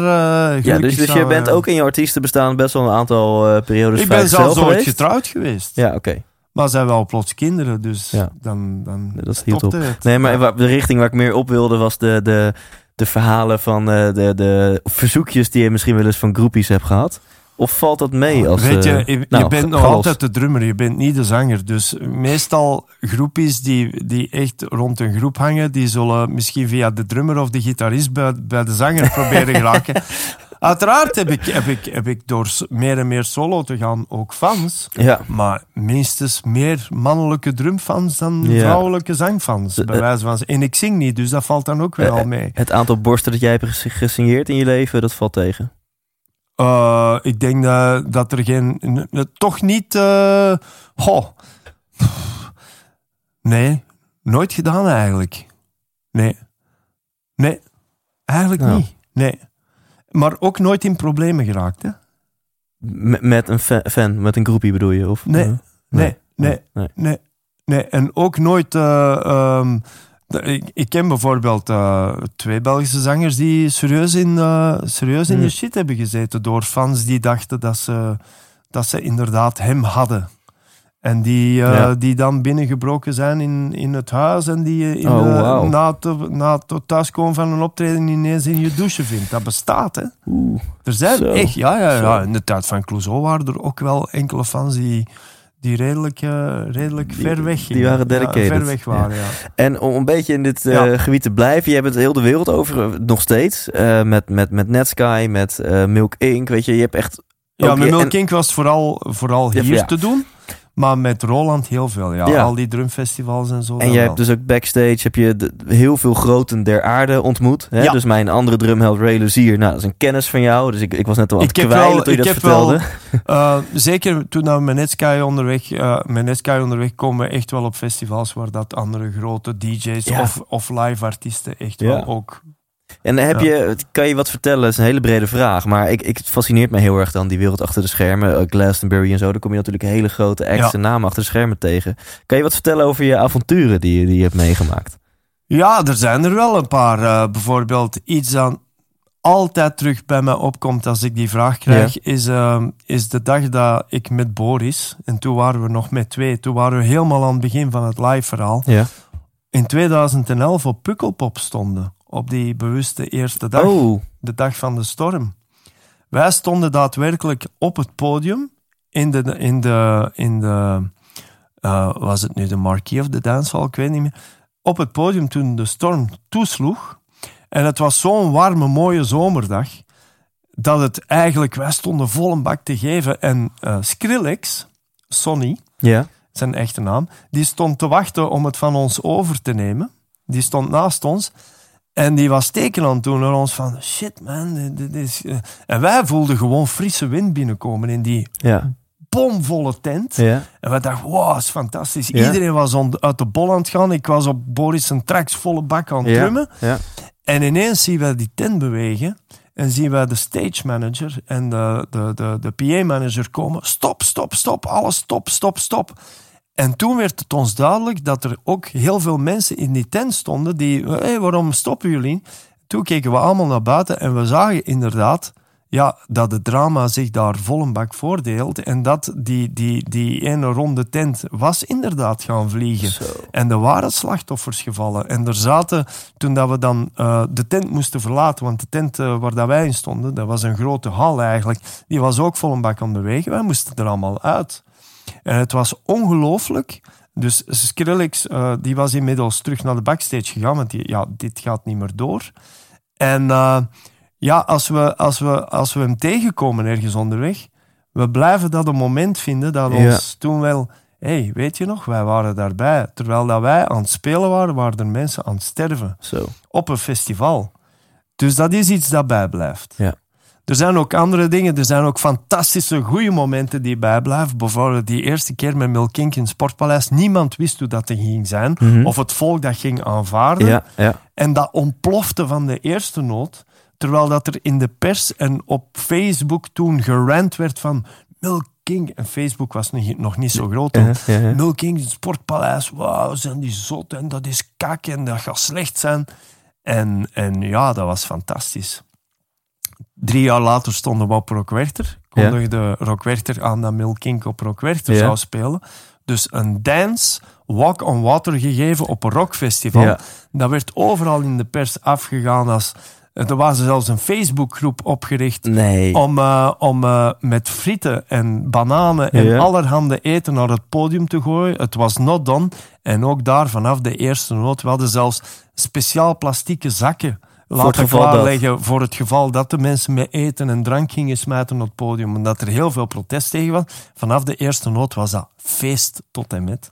Speaker 1: Ja, dus, dus je bent ook in je artiestenbestaan best wel een aantal eh, periodes
Speaker 3: Ik ben zelfs ooit
Speaker 1: geweest.
Speaker 3: getrouwd geweest.
Speaker 1: Ja, oké.
Speaker 3: Maar zijn wel plots kinderen, dus
Speaker 1: Ja.
Speaker 3: dan, dan
Speaker 1: Dat hield
Speaker 3: stopte
Speaker 1: op.
Speaker 3: het.
Speaker 1: Nee, maar de richting waar ik meer op wilde was de, de, de verhalen van eh, de, de verzoekjes die je misschien wel eens van groepies hebt gehad. Of valt dat mee? Als,
Speaker 3: Weet je,
Speaker 1: eh,
Speaker 3: je, je
Speaker 1: nou,
Speaker 3: bent nog altijd de drummer, je bent niet de zanger. Dus meestal groepjes die, die echt rond een groep hangen, die zullen misschien via de drummer of de gitarist bij, bij de zanger proberen geraken. (laughs) Uiteraard heb ik, heb, ik, heb ik door meer en meer solo te gaan ook fans.
Speaker 1: Ja,
Speaker 3: Maar minstens meer mannelijke drumfans dan
Speaker 1: Ja.
Speaker 3: vrouwelijke zangfans.
Speaker 1: De-
Speaker 3: Bij wijze van, en ik zing niet, dus dat valt dan ook weer
Speaker 1: Eh,
Speaker 3: mee.
Speaker 1: het aantal borsten dat jij hebt ges- gesigneerd in je leven, dat valt tegen.
Speaker 3: Eh, ik denk dat, dat er geen... toch niet... eh. Nee, nooit gedaan eigenlijk. Nee. Nee, eigenlijk
Speaker 1: Nou.
Speaker 3: niet. Nee. Maar ook nooit in problemen geraakt, hè?
Speaker 1: Met een fa- fan, met een groepie bedoel je? Of,
Speaker 3: Nee. Nee, nee,
Speaker 1: nee.
Speaker 3: Nee, nee. En ook nooit. eh, ehm, ik, ik ken bijvoorbeeld eh, twee Belgische zangers die serieus in, eh, serieus in
Speaker 1: Hmm.
Speaker 3: de shit hebben gezeten door fans die dachten dat ze, dat ze inderdaad hem hadden. En die, eh,
Speaker 1: Ja.
Speaker 3: die dan binnengebroken zijn in, in het huis en die je in,
Speaker 1: Oh,
Speaker 3: eh,
Speaker 1: wauw.
Speaker 3: na, het, na het thuiskomen van een optreden ineens in je douche vindt. Dat bestaat, hè?
Speaker 1: Oeh.
Speaker 3: Er zijn
Speaker 1: Zo.
Speaker 3: echt, ja, ja, ja. In de tijd van Clouseau waren er ook wel enkele fans die, die redelijk, eh, redelijk
Speaker 1: Die-
Speaker 3: ver weg
Speaker 1: die waren dedicated.
Speaker 3: Ja, ver weg waren, ja.
Speaker 1: En om een beetje in dit eh, gebied te blijven, je hebt het heel de wereld over, eh, nog steeds. eh, met, met, met Netsky, met eh, Milk Inc. Weet je, je hebt echt.
Speaker 3: Ja, met
Speaker 1: en-
Speaker 3: Milk Inc. was het vooral, vooral hier te doen. Maar met Roland heel veel, ja.
Speaker 1: Ja.
Speaker 3: Al die drumfestivals en zo.
Speaker 1: En jij
Speaker 3: wel.
Speaker 1: hebt dus ook backstage heb je de- heel veel groten der aarde ontmoet. Hè?
Speaker 3: Ja.
Speaker 1: Dus mijn andere drumheld Ray Luzier, nou, dat is een kennis van jou. Dus ik, ik was net al aan het kwijlen toen je
Speaker 3: ik
Speaker 1: dat
Speaker 3: heb wel-
Speaker 1: vertelde. (laughs)
Speaker 3: Eh, zeker toen we met Netsky onderweg, eh met Netsky onderweg komen echt wel op festivals waar dat andere grote DJ's
Speaker 1: Ja.
Speaker 3: of, of live artiesten echt wel ook...
Speaker 1: En heb je, kan je wat vertellen? Dat is een hele brede vraag. Maar ik, ik, fascineert me heel erg dan die wereld achter de schermen. Uh, Glastonbury en zo. Daar kom je natuurlijk hele grote acts en namen achter de schermen tegen. Kan je wat vertellen over je avonturen die, je- die je hebt meegemaakt?
Speaker 3: Ja, er zijn er wel een paar. Eh, bijvoorbeeld iets dat altijd terug bij mij opkomt als ik die vraag krijg, is, eh, is de dag dat ik met Boris, en toen waren we nog met twee, toen waren we helemaal aan het begin van het live verhaal,
Speaker 1: Ja.
Speaker 3: in 2011 op Pukkelpop stonden. Op die bewuste eerste dag,
Speaker 1: Oh,
Speaker 3: de dag van de storm. Wij stonden daadwerkelijk op het podium in de, in de, in de eh, was het nu de Marquis of de Dancehall, ik weet niet meer, op het podium toen de storm toesloeg. En het was zo'n warme, mooie zomerdag, dat het eigenlijk, wij stonden vol een bak te geven. En eh, Skrillex, Sonny,
Speaker 1: ja.
Speaker 3: zijn echte naam, die stond te wachten om het van ons over te nemen. Die stond naast ons. En die was teken aan doen naar ons van, shit man, dit, dit is... eh." En wij voelden gewoon frisse wind binnenkomen in die
Speaker 1: Ja.
Speaker 3: bomvolle tent.
Speaker 1: Ja.
Speaker 3: En we dachten, wow, is fantastisch.
Speaker 1: Ja.
Speaker 3: Iedereen was uit de bol aan het gaan. Ik was op Boris zijn tracks volle bak aan het drummen. En ineens zien wij die tent bewegen. En zien wij de stage manager en de, de, de, de PA-manager komen. Stop, stop, stop. Alles stop, stop, stop. En toen werd het ons duidelijk dat er ook heel veel mensen in die tent stonden die, hé, hey, waarom stoppen jullie? Toen keken we allemaal naar buiten en we zagen inderdaad ja, dat het drama zich daar vol een bak voordeelt en dat die, die, die ene ronde tent was inderdaad gaan vliegen.
Speaker 1: Zo.
Speaker 3: En er waren slachtoffers gevallen. En er zaten, toen dat we dan eh, de tent moesten verlaten, want de tent eh, waar dat wij in stonden, dat was een grote hal eigenlijk, die was ook vol een bak aan bewegen. Wij moesten er allemaal uit. En het was ongelooflijk. Dus Skrillex, eh, die was inmiddels terug naar de backstage gegaan, want die, ja, dit gaat niet meer door. En eh, ja, als we, als, we, als we hem tegenkomen ergens onderweg, we blijven dat een moment vinden dat
Speaker 1: Ja.
Speaker 3: ons toen wel... Hé, hey, weet je nog, wij waren daarbij. Terwijl dat wij aan het spelen waren, waren er mensen aan het sterven.
Speaker 1: Zo.
Speaker 3: Op een festival. Dus dat is iets dat bijblijft.
Speaker 1: Ja.
Speaker 3: Er zijn ook andere dingen. Er zijn ook fantastische, goede momenten die bijblijven. Bijvoorbeeld die eerste keer met Milkink in het Sportpaleis. Niemand wist hoe dat er ging zijn.
Speaker 1: Mhm.
Speaker 3: Of het volk dat ging aanvaarden.
Speaker 1: Ja, ja.
Speaker 3: En dat ontplofte van de eerste noot. Terwijl dat er in de pers en op Facebook toen gerand werd van Milk King. En Facebook was nog, niet zo groot toen.
Speaker 1: Ja, ja, ja.
Speaker 3: Milk King, het sportpaleis. Wauw, zijn die zot en dat is kak en dat gaat slecht zijn. En, en ja, dat was fantastisch. Drie jaar later stonden we op Rock Werchter.
Speaker 1: Ja.
Speaker 3: Kondigde Rock Werchter aan dat Milk King op Rock Werchter
Speaker 1: Ja.
Speaker 3: zou spelen. Dus een dance, walk on water gegeven op een rockfestival.
Speaker 1: Ja.
Speaker 3: Dat werd overal in de pers afgegaan als... Er was zelfs een Facebookgroep opgericht
Speaker 1: Nee.
Speaker 3: om, eh, om eh, met frieten en bananen en
Speaker 1: Ja.
Speaker 3: allerhande eten naar het podium te gooien. Het was not done. En ook daar vanaf de eerste noot. We hadden zelfs speciaal plastieke zakken laten
Speaker 1: geval dat.
Speaker 3: klaarleggen voor het geval dat de mensen met eten en drank gingen smijten op het podium. Omdat er heel veel protest tegen was. Vanaf de eerste noot was dat feest tot en met.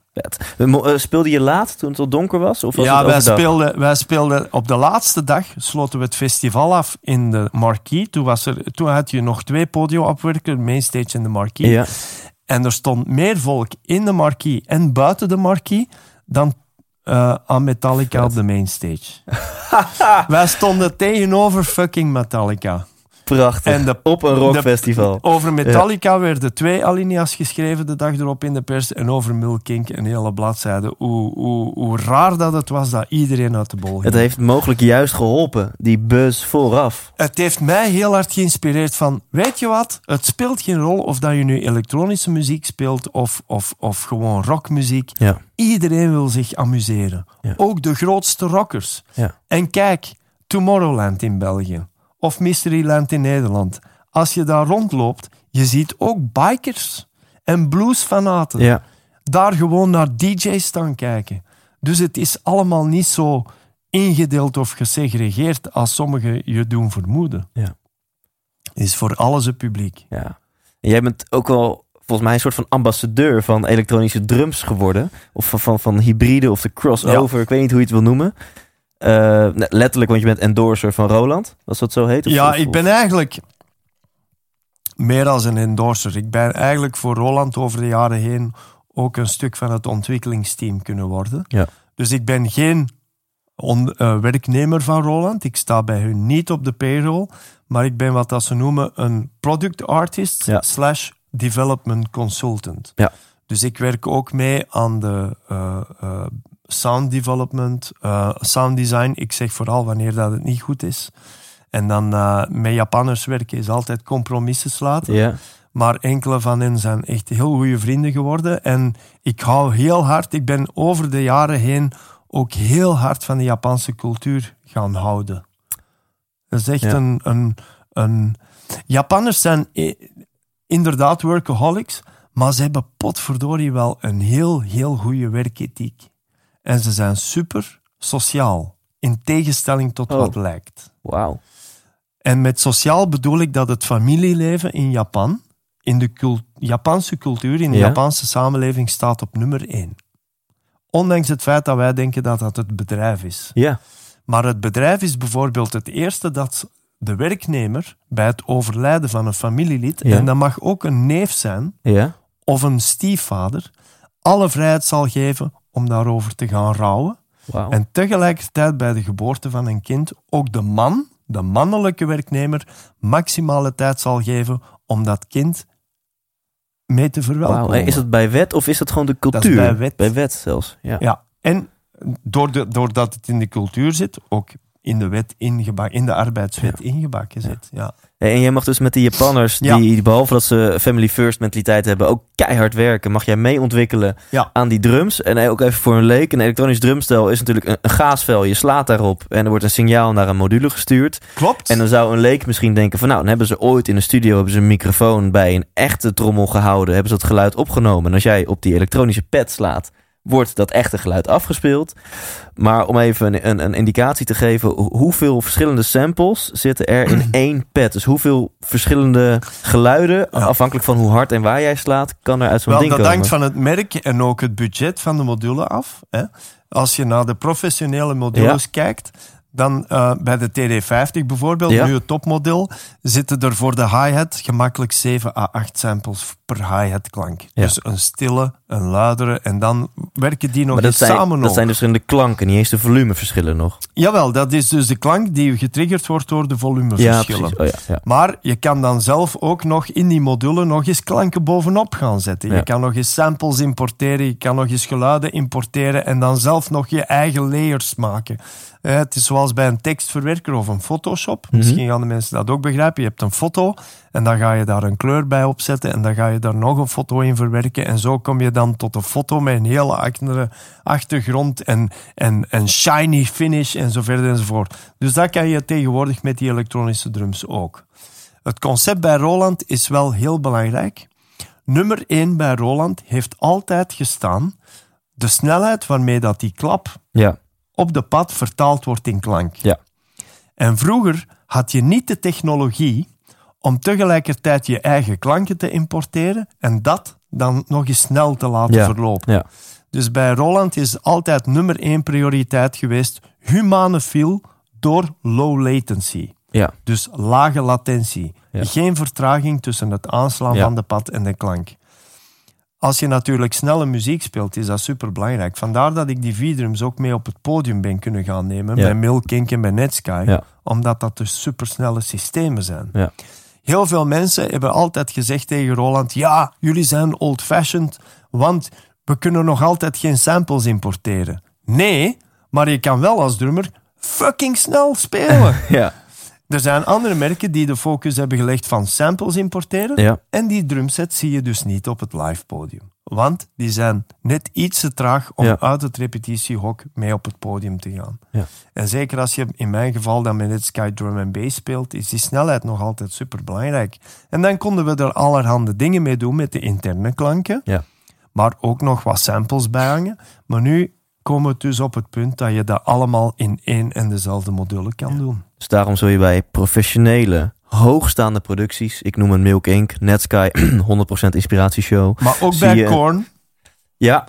Speaker 1: Eh, Speelde je laat toen het al donker was? Of was
Speaker 3: ja, wij speelden, wij speelden op de laatste dag sloten we het festival af in de Marquee. Toen, was er, toen had je nog twee podiumopwerken, mainstage en de Marquee.
Speaker 1: Ja.
Speaker 3: En er stond meer volk in de Marquee en buiten de Marquee dan eh, aan Metallica op de mainstage. (laughs) wij stonden tegenover fucking Metallica.
Speaker 1: Prachtig.
Speaker 3: En de-
Speaker 1: Op een rockfestival.
Speaker 3: Over Metallica werden twee alinea's geschreven de dag erop in de pers. En over Milk King een hele bladzijde. Hoe, hoe, hoe raar dat het was dat iedereen uit de bol ging.
Speaker 1: Het heeft mogelijk juist geholpen, die buzz vooraf.
Speaker 3: Het heeft mij heel hard geïnspireerd van, weet je wat, het speelt geen rol of dat je nu elektronische muziek speelt of, of, of gewoon rockmuziek.
Speaker 1: Ja.
Speaker 3: Iedereen wil zich amuseren.
Speaker 1: Ja.
Speaker 3: Ook de grootste rockers.
Speaker 1: Ja.
Speaker 3: En kijk, Tomorrowland in België of Mysteryland in Nederland. Als je daar rondloopt, je ziet ook bikers en bluesfanaten
Speaker 1: Ja.
Speaker 3: daar gewoon naar DJ's staan kijken. Dus het is allemaal niet zo ingedeeld of gesegregeerd als sommigen je doen vermoeden.
Speaker 1: Ja.
Speaker 3: Is voor alles het publiek.
Speaker 1: ja. En jij bent ook wel volgens mij een soort van ambassadeur van elektronische drums geworden. Of van, van, van hybride of de crossover. Ik weet niet hoe je het wil noemen. Eh, letterlijk, want je bent endorser van Roland. Als dat zo heet? Of-
Speaker 3: ja,
Speaker 1: of-
Speaker 3: ik ben eigenlijk meer dan een endorser. Ik ben eigenlijk voor Roland over de jaren heen ook een stuk van het ontwikkelingsteam kunnen worden.
Speaker 1: Ja.
Speaker 3: Dus ik ben geen on- eh, werknemer van Roland. Ik sta bij hun niet op de payroll. Maar ik ben wat dat ze noemen een product artist
Speaker 1: Ja.
Speaker 3: slash development consultant.
Speaker 1: Ja.
Speaker 3: Dus ik werk ook mee aan de eh, sound development, eh, sound design. Ik zeg vooral wanneer dat het niet goed is. En dan eh, met Japanners werken is altijd compromissen sluiten. Maar enkele van hen zijn echt heel goede vrienden geworden. En ik hou heel hard, ik ben over de jaren heen ook heel hard van de Japanse cultuur gaan houden. Dat is echt
Speaker 1: Ja.
Speaker 3: een, een, een... Japanners zijn inderdaad workaholics, maar ze hebben potverdorie wel een heel, heel goede werkethiek. En ze zijn super sociaal, in tegenstelling tot
Speaker 1: Oh.
Speaker 3: wat lijkt.
Speaker 1: Wauw.
Speaker 3: En met sociaal bedoel ik dat het familieleven in Japan, in de Japanse cultuur, in de
Speaker 1: Ja.
Speaker 3: Japanse samenleving, staat op nummer één. Ondanks het feit dat wij denken dat dat het bedrijf is.
Speaker 1: Ja.
Speaker 3: Maar het bedrijf is bijvoorbeeld het eerste dat de werknemer bij het overlijden van een familielid,
Speaker 1: Ja.
Speaker 3: en dat mag ook een neef zijn,
Speaker 1: Ja.
Speaker 3: of een stiefvader alle vrijheid zal geven om daarover te gaan rouwen. En tegelijkertijd bij de geboorte van een kind ook de man, de mannelijke werknemer, maximale tijd zal geven om dat kind mee te verwelkomen.
Speaker 1: En Is dat bij wet of is dat gewoon de
Speaker 3: is
Speaker 1: cultuur?
Speaker 3: bij wet.
Speaker 1: Bij wet zelfs. Ja.
Speaker 3: Ja, en door de, doordat het in de cultuur zit, ook in de wet ingebakken, in de arbeidswet ingebakken zit. Ja.
Speaker 1: En jij mag dus met die Japanners,
Speaker 3: Ja.
Speaker 1: die behalve dat ze family first mentaliteit hebben, ook keihard werken, mag jij mee ontwikkelen
Speaker 3: Ja.
Speaker 1: aan die drums. En ook even voor een leek, een elektronisch drumstel is natuurlijk een, een gaasvel. Je slaat daarop en er wordt een signaal naar een module gestuurd.
Speaker 3: Klopt.
Speaker 1: En dan zou een leek misschien denken van nou, dan hebben ze ooit in de studio hebben ze een microfoon bij een echte trommel gehouden, hebben ze dat geluid opgenomen. En als jij op die elektronische pad slaat, wordt dat echte geluid afgespeeld. Maar om even een, een, een indicatie te geven, ho- hoeveel verschillende samples zitten er in (clears throat) één pad? Dus hoeveel verschillende geluiden, afhankelijk van hoe hard en waar jij slaat, kan er uit zo'n
Speaker 3: Wel,
Speaker 1: ding
Speaker 3: dat
Speaker 1: komen?
Speaker 3: hangt van het merk en ook het budget van de module af. Hè. Als je naar de professionele modules kijkt, dan eh, bij de TD50 bijvoorbeeld,
Speaker 1: Ja.
Speaker 3: nu het topmodel, zitten er voor de hi-hat gemakkelijk 7 à 8 samples per hi-hat klank.
Speaker 1: Ja.
Speaker 3: Dus een stille, een luidere en dan werken die nog
Speaker 1: Maar dat
Speaker 3: eens
Speaker 1: zijn,
Speaker 3: samen
Speaker 1: dat
Speaker 3: ook.
Speaker 1: zijn dus in de klanken, niet eens de volumeverschillen nog.
Speaker 3: Jawel, dat is dus de klank die getriggerd wordt door de volumeverschillen.
Speaker 1: Oh, ja, ja.
Speaker 3: Maar je kan dan zelf ook nog in die module nog eens klanken bovenop gaan zetten. Je kan nog eens samples importeren, je kan nog eens geluiden importeren en dan zelf nog je eigen layers maken. Eh, het is zoals bij een tekstverwerker of een Photoshop.
Speaker 1: Mhm.
Speaker 3: Misschien gaan de mensen dat ook begrijpen. Je hebt een foto en dan ga je daar een kleur bij opzetten en dan ga je daar nog een foto in verwerken. En zo kom je dan tot een foto met een hele andere achtergrond en, en, en shiny finish en zo verder enzovoort. Dus dat kan je tegenwoordig met die elektronische drums ook. Het concept bij Roland is wel heel belangrijk. Nummer 1 bij Roland heeft altijd gestaan de snelheid waarmee dat die klap
Speaker 1: ja.
Speaker 3: Op de pad vertaald wordt in klank.
Speaker 1: Ja.
Speaker 3: En vroeger had je niet de technologie om tegelijkertijd je eigen klanken te importeren en dat dan nog eens snel te laten
Speaker 1: Ja.
Speaker 3: verlopen.
Speaker 1: Ja.
Speaker 3: Dus bij Roland is altijd nummer één prioriteit geweest humane feel door low latency.
Speaker 1: Ja.
Speaker 3: Dus lage latentie.
Speaker 1: Ja.
Speaker 3: Geen vertraging tussen het aanslaan van de pad en de klank. Als je natuurlijk snelle muziek speelt, is dat super belangrijk. Vandaar dat ik die V-drums ook mee op het podium ben kunnen gaan nemen.
Speaker 1: Ja.
Speaker 3: Bij Milk Inc. en bij Netsky.
Speaker 1: Ja.
Speaker 3: Omdat dat dus supersnelle systemen zijn.
Speaker 1: Ja.
Speaker 3: Heel veel mensen hebben altijd gezegd tegen Roland: Ja, jullie zijn old-fashioned, want we kunnen nog altijd geen samples importeren. Nee, maar je kan wel als drummer fucking snel spelen. (laughs)
Speaker 1: Ja.
Speaker 3: Er zijn andere merken die de focus hebben gelegd van samples importeren.
Speaker 1: Ja.
Speaker 3: En die drumset zie je dus niet op het live podium. Want die zijn net iets te traag om
Speaker 1: Ja.
Speaker 3: uit het repetitiehok mee op het podium te gaan.
Speaker 1: Ja.
Speaker 3: En zeker als je in mijn geval dan met het Sky Drum and Bass speelt, is die snelheid nog altijd super belangrijk. En dan konden we er allerhande dingen mee doen met de interne klanken,
Speaker 1: Ja.
Speaker 3: maar ook nog wat samples bijhangen. Maar nu komen we dus op het punt dat je dat allemaal in één en dezelfde module kan doen.
Speaker 1: Dus daarom zul je bij professionele, hoogstaande producties, ik noem een Milk Inc., Netsky, (clears throat) 100% inspiratieshow.
Speaker 3: Maar ook bij
Speaker 1: je-
Speaker 3: Korn,
Speaker 1: Ja,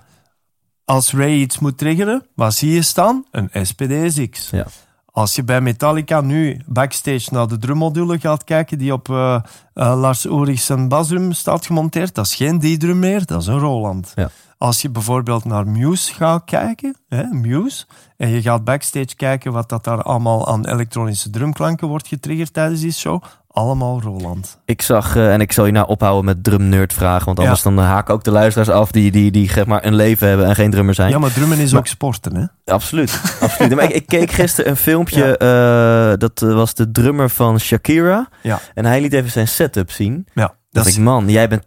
Speaker 3: als Ray iets moet triggeren, wat zie je staan? Een SPDSX.
Speaker 1: Ja.
Speaker 3: Als je bij Metallica nu backstage naar de drummodule gaat kijken, die op eh, eh, Lars Ulrich zijn basdrum staat gemonteerd, dat is geen D-drum meer, dat is een Roland.
Speaker 1: Ja.
Speaker 3: Als je bijvoorbeeld naar Muse gaat kijken, hè, Muse, en je gaat backstage kijken wat dat daar allemaal aan elektronische drumklanken wordt getriggerd tijdens die show, allemaal Roland.
Speaker 1: ik zag, eh, en ik zal je nou ophouden met drumnerd vragen, want
Speaker 3: Ja.
Speaker 1: anders dan haken ook de luisteraars af die, die, die zeg maar een leven hebben en geen drummer zijn.
Speaker 3: Ja, maar drummen is
Speaker 1: Maar-
Speaker 3: ook sporten, hè?
Speaker 1: Absoluut, absoluut. Maar ik, ik keek gisteren een filmpje, eh, dat eh, was de drummer van Shakira.
Speaker 3: Ja.
Speaker 1: En hij liet even zijn setup zien.
Speaker 3: Ja,
Speaker 1: Dat ik,
Speaker 3: is...
Speaker 1: man, jij bent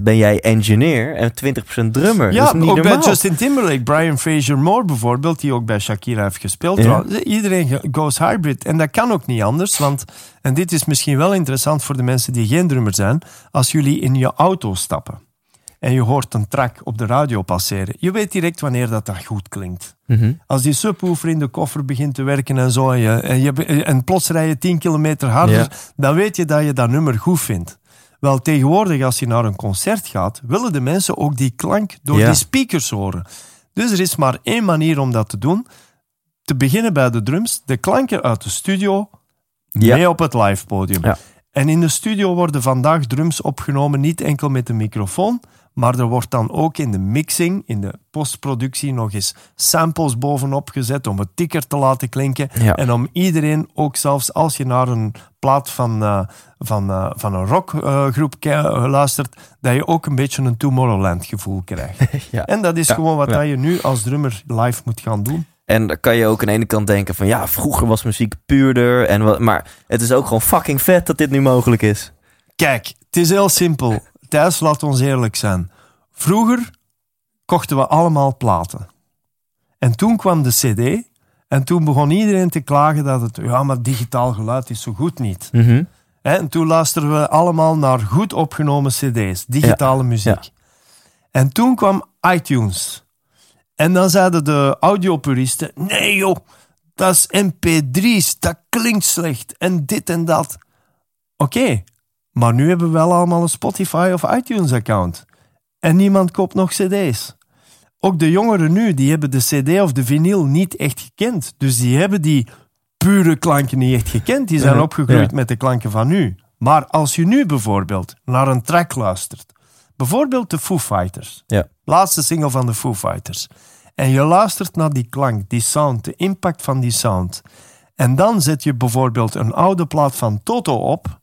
Speaker 1: 80% ben jij engineer en 20% drummer.
Speaker 3: Ja,
Speaker 1: dat is niet
Speaker 3: ook
Speaker 1: normaal.
Speaker 3: bij Justin Timberlake, Brian Fraser Moore bijvoorbeeld, die ook bij Shakira heeft gespeeld.
Speaker 1: Ja.
Speaker 3: trouwens. Iedereen goes hybrid. En dat kan ook niet anders, want, en dit is misschien wel interessant voor de mensen die geen drummer zijn, als jullie in je auto stappen en je hoort een track op de radio passeren, je weet direct wanneer dat, dat goed klinkt.
Speaker 1: Mhm.
Speaker 3: Als die subwoofer in de koffer begint te werken en zo, en, je, en, je, en plots rij je 10 kilometer harder,
Speaker 1: Ja.
Speaker 3: dan weet je dat je dat nummer goed vindt. Wel, tegenwoordig als je naar een concert gaat, willen de mensen ook die klank door
Speaker 1: Ja.
Speaker 3: die speakers horen. Dus er is maar één manier om dat te doen. Te beginnen bij de drums, de klanken uit de studio
Speaker 1: Ja.
Speaker 3: mee op het live podium.
Speaker 1: Ja.
Speaker 3: En in de studio worden vandaag drums opgenomen niet enkel met de microfoon, maar er wordt dan ook in de mixing, in de postproductie, nog eens samples bovenop gezet om het dikker te laten klinken.
Speaker 1: Ja.
Speaker 3: En om iedereen, ook zelfs als je naar een plaat van, eh, van, eh, van een rockgroep uh, luistert, dat je ook een beetje een Tomorrowland gevoel krijgt. (laughs)
Speaker 1: Ja.
Speaker 3: En dat is
Speaker 1: Ja,
Speaker 3: gewoon wat je nu als drummer live moet gaan doen.
Speaker 1: En dan kan je ook aan de ene kant denken van ja, vroeger was muziek puurder. En wat, maar het is ook gewoon fucking vet dat dit nu mogelijk is.
Speaker 3: Kijk, het is heel simpel. Thijs, laat ons eerlijk zijn. Vroeger kochten we allemaal platen. En toen kwam de CD. En toen begon iedereen te klagen dat het, ja, maar digitaal geluid is zo goed niet.
Speaker 1: Mhm.
Speaker 3: En toen luisterden we allemaal naar goed opgenomen CD's, digitale muziek. En toen kwam iTunes. En dan zeiden de audiopuristen: nee joh, dat is MP3's, dat klinkt slecht. En dit en dat. Oké, maar nu hebben we wel allemaal een Spotify of iTunes-account. En niemand koopt nog CD's. Ook de jongeren nu, die hebben de CD of de vinyl niet echt gekend. Dus die hebben die pure klanken niet echt gekend. Die zijn opgegroeid met de klanken van nu. Maar als je nu bijvoorbeeld naar een track luistert, bijvoorbeeld de Foo Fighters,
Speaker 1: Ja.
Speaker 3: laatste single van de Foo Fighters, en je luistert naar die klank, die sound, de impact van die sound, en dan zet je bijvoorbeeld een oude plaat van Toto op,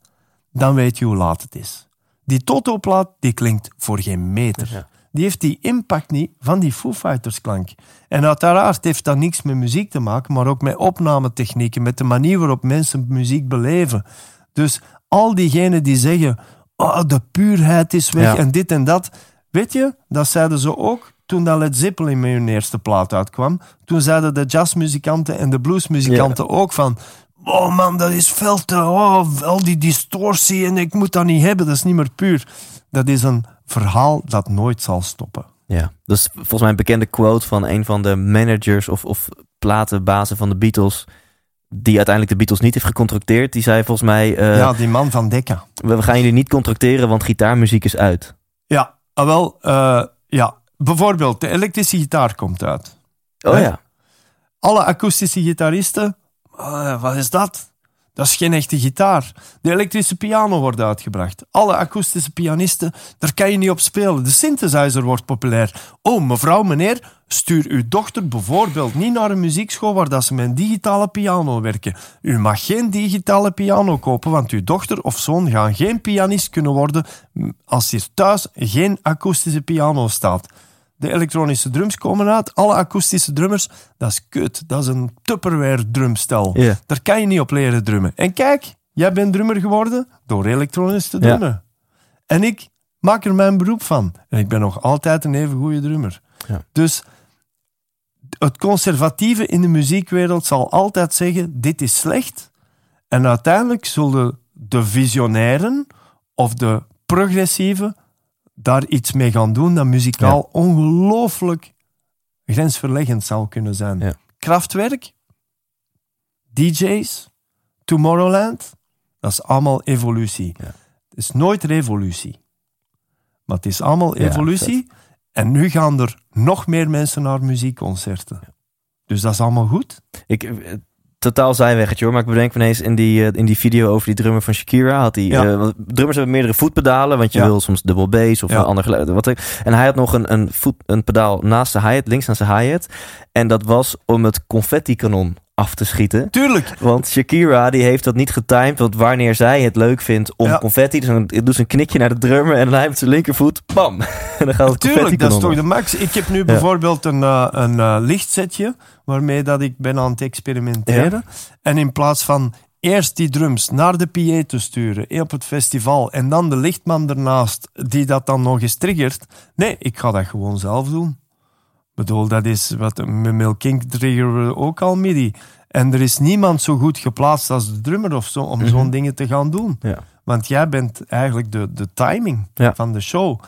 Speaker 3: dan weet je hoe laat het is. Die Toto-plaat, die klinkt voor geen meter.
Speaker 1: Ja.
Speaker 3: Die heeft die impact niet van die Foo Fighters klank. En uiteraard heeft dat niks met muziek te maken, maar ook met opnametechnieken, met de manier waarop mensen muziek beleven. Dus al diegenen die zeggen, oh, de puurheid is weg
Speaker 1: Ja.
Speaker 3: en dit en dat. Weet je, dat zeiden ze ook toen dat Led Zeppelin met hun eerste plaat uitkwam. Toen zeiden de jazzmuzikanten en de bluesmuzikanten ook van... Oh man, dat is veel te... Oh, al die distortie en ik moet dat niet hebben. Dat is niet meer puur. Dat is een verhaal dat nooit zal stoppen.
Speaker 1: Ja, dat is volgens mij een bekende quote van een van de managers of, of platenbazen van de Beatles. Die uiteindelijk de Beatles niet heeft gecontracteerd. Die zei volgens mij: eh,
Speaker 3: ja, die man van Decca.
Speaker 1: we, gaan jullie niet contracteren, want gitaarmuziek is uit.
Speaker 3: Ja, ah, wel, eh, ja. Bijvoorbeeld, de elektrische gitaar komt uit.
Speaker 1: Oh
Speaker 3: Hè?
Speaker 1: ja.
Speaker 3: Alle akoestische gitaristen, eh, wat is dat? Dat is geen echte gitaar. De elektrische piano wordt uitgebracht. Alle akoestische pianisten, daar kan je niet op spelen. De synthesizer wordt populair. Oh, mevrouw, meneer, stuur uw dochter bijvoorbeeld niet naar een muziekschool waar dat ze met een digitale piano werken. U mag geen digitale piano kopen, want uw dochter of zoon gaan geen pianist kunnen worden als hier thuis geen akoestische piano staat. De elektronische drums komen uit. Alle akoestische drummers, dat is kut. Dat is een Tupperware drumstel. Daar kan je niet op leren drummen. En kijk, jij bent drummer geworden door elektronisch te
Speaker 1: Ja.
Speaker 3: drummen. En ik maak er mijn beroep van. En ik ben nog altijd een even goede drummer.
Speaker 1: Ja.
Speaker 3: Dus het conservatieve in de muziekwereld zal altijd zeggen: dit is slecht. En uiteindelijk zullen de visionairen of de progressieven daar iets mee gaan doen dat muzikaal ongelooflijk grensverleggend zal kunnen zijn.
Speaker 1: Ja.
Speaker 3: Kraftwerk, DJ's, Tomorrowland, dat is allemaal evolutie.
Speaker 1: Ja.
Speaker 3: Het is nooit revolutie. Maar het is allemaal evolutie. en nu gaan er nog meer mensen naar muziekconcerten. Dus dat is allemaal goed.
Speaker 1: Ik, totaal zijweggetje hoor, maar ik bedenk me ineens in die, eh, in die video over die drummer van Shakira. Had
Speaker 3: Ja.
Speaker 1: eh, drummers hebben meerdere voetpedalen, want je
Speaker 3: Ja.
Speaker 1: wil soms dubbel bass of
Speaker 3: Ja.
Speaker 1: een ander geluid. Wat, en hij had nog een, een, voet, een pedaal naast zijn hi-hat, links naast zijn hi-hat. En dat was om het confetti-kanon af te schieten.
Speaker 3: Tuurlijk.
Speaker 1: Want Shakira die heeft dat niet getimed. Want wanneer zij het leuk vindt om
Speaker 3: Ja.
Speaker 1: confetti... Dus dan doet ze een knikje naar de drummer en dan hij met zijn linkervoet... Bam! (laughs) En dan gaat het
Speaker 3: Tuurlijk,
Speaker 1: confetti
Speaker 3: dat is toch de max. Ik heb nu bijvoorbeeld een, eh, een eh, lichtsetje waarmee dat ik ben aan het experimenteren. En in plaats van eerst die drums naar de PA te sturen eh, op het festival en dan de lichtman ernaast die dat dan nog eens triggert. Nee, ik ga dat gewoon zelf doen. Bedoel, dat is wat Mel King triggeren we ook al MIDI. En er is niemand zo goed geplaatst als de drummer of zo om
Speaker 1: Mhm.
Speaker 3: zo'n dingen te gaan doen.
Speaker 1: Ja.
Speaker 3: Want jij bent eigenlijk de, de timing
Speaker 1: Ja.
Speaker 3: van de show.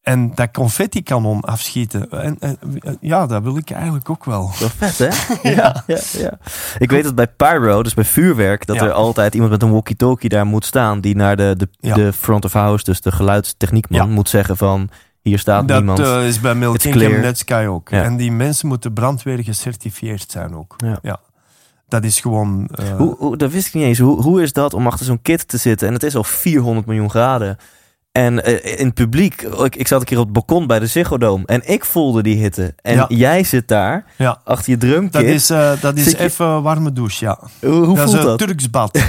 Speaker 3: En dat confetti-kanon afschieten. En, en, ja, dat wil ik eigenlijk ook wel.
Speaker 1: Wel vet, hè? (laughs) ja, ja, ja. Ik weet dat bij pyro, dus bij vuurwerk, dat
Speaker 3: Ja.
Speaker 1: er altijd iemand met een walkie-talkie daar moet staan. Die naar de, de,
Speaker 3: Ja.
Speaker 1: de front of house, dus de geluidstechniekman, moet zeggen van... Hier staat
Speaker 3: Dat
Speaker 1: niemand.
Speaker 3: eh, is bij Milk
Speaker 1: It's
Speaker 3: King
Speaker 1: clear.
Speaker 3: en Netsky ook.
Speaker 1: Ja.
Speaker 3: En die mensen moeten brandweer gecertificeerd zijn ook.
Speaker 1: Ja.
Speaker 3: dat is gewoon... eh,
Speaker 1: Hoe, hoe, dat wist ik niet eens. Hoe, hoe is dat om achter zo'n kit te zitten? En het is al 400 miljoen graden. En eh, in het publiek, ik, ik zat een keer op het balkon bij de Ziggo Dome en ik voelde die hitte. En
Speaker 3: Ja.
Speaker 1: jij zit daar
Speaker 3: ja,
Speaker 1: achter je drumkit.
Speaker 3: dat is, dat is
Speaker 1: je-
Speaker 3: even warme douche, ja.
Speaker 1: hoe hoe
Speaker 3: dat is
Speaker 1: voelt
Speaker 3: een
Speaker 1: dat?
Speaker 3: Turks bad. (laughs)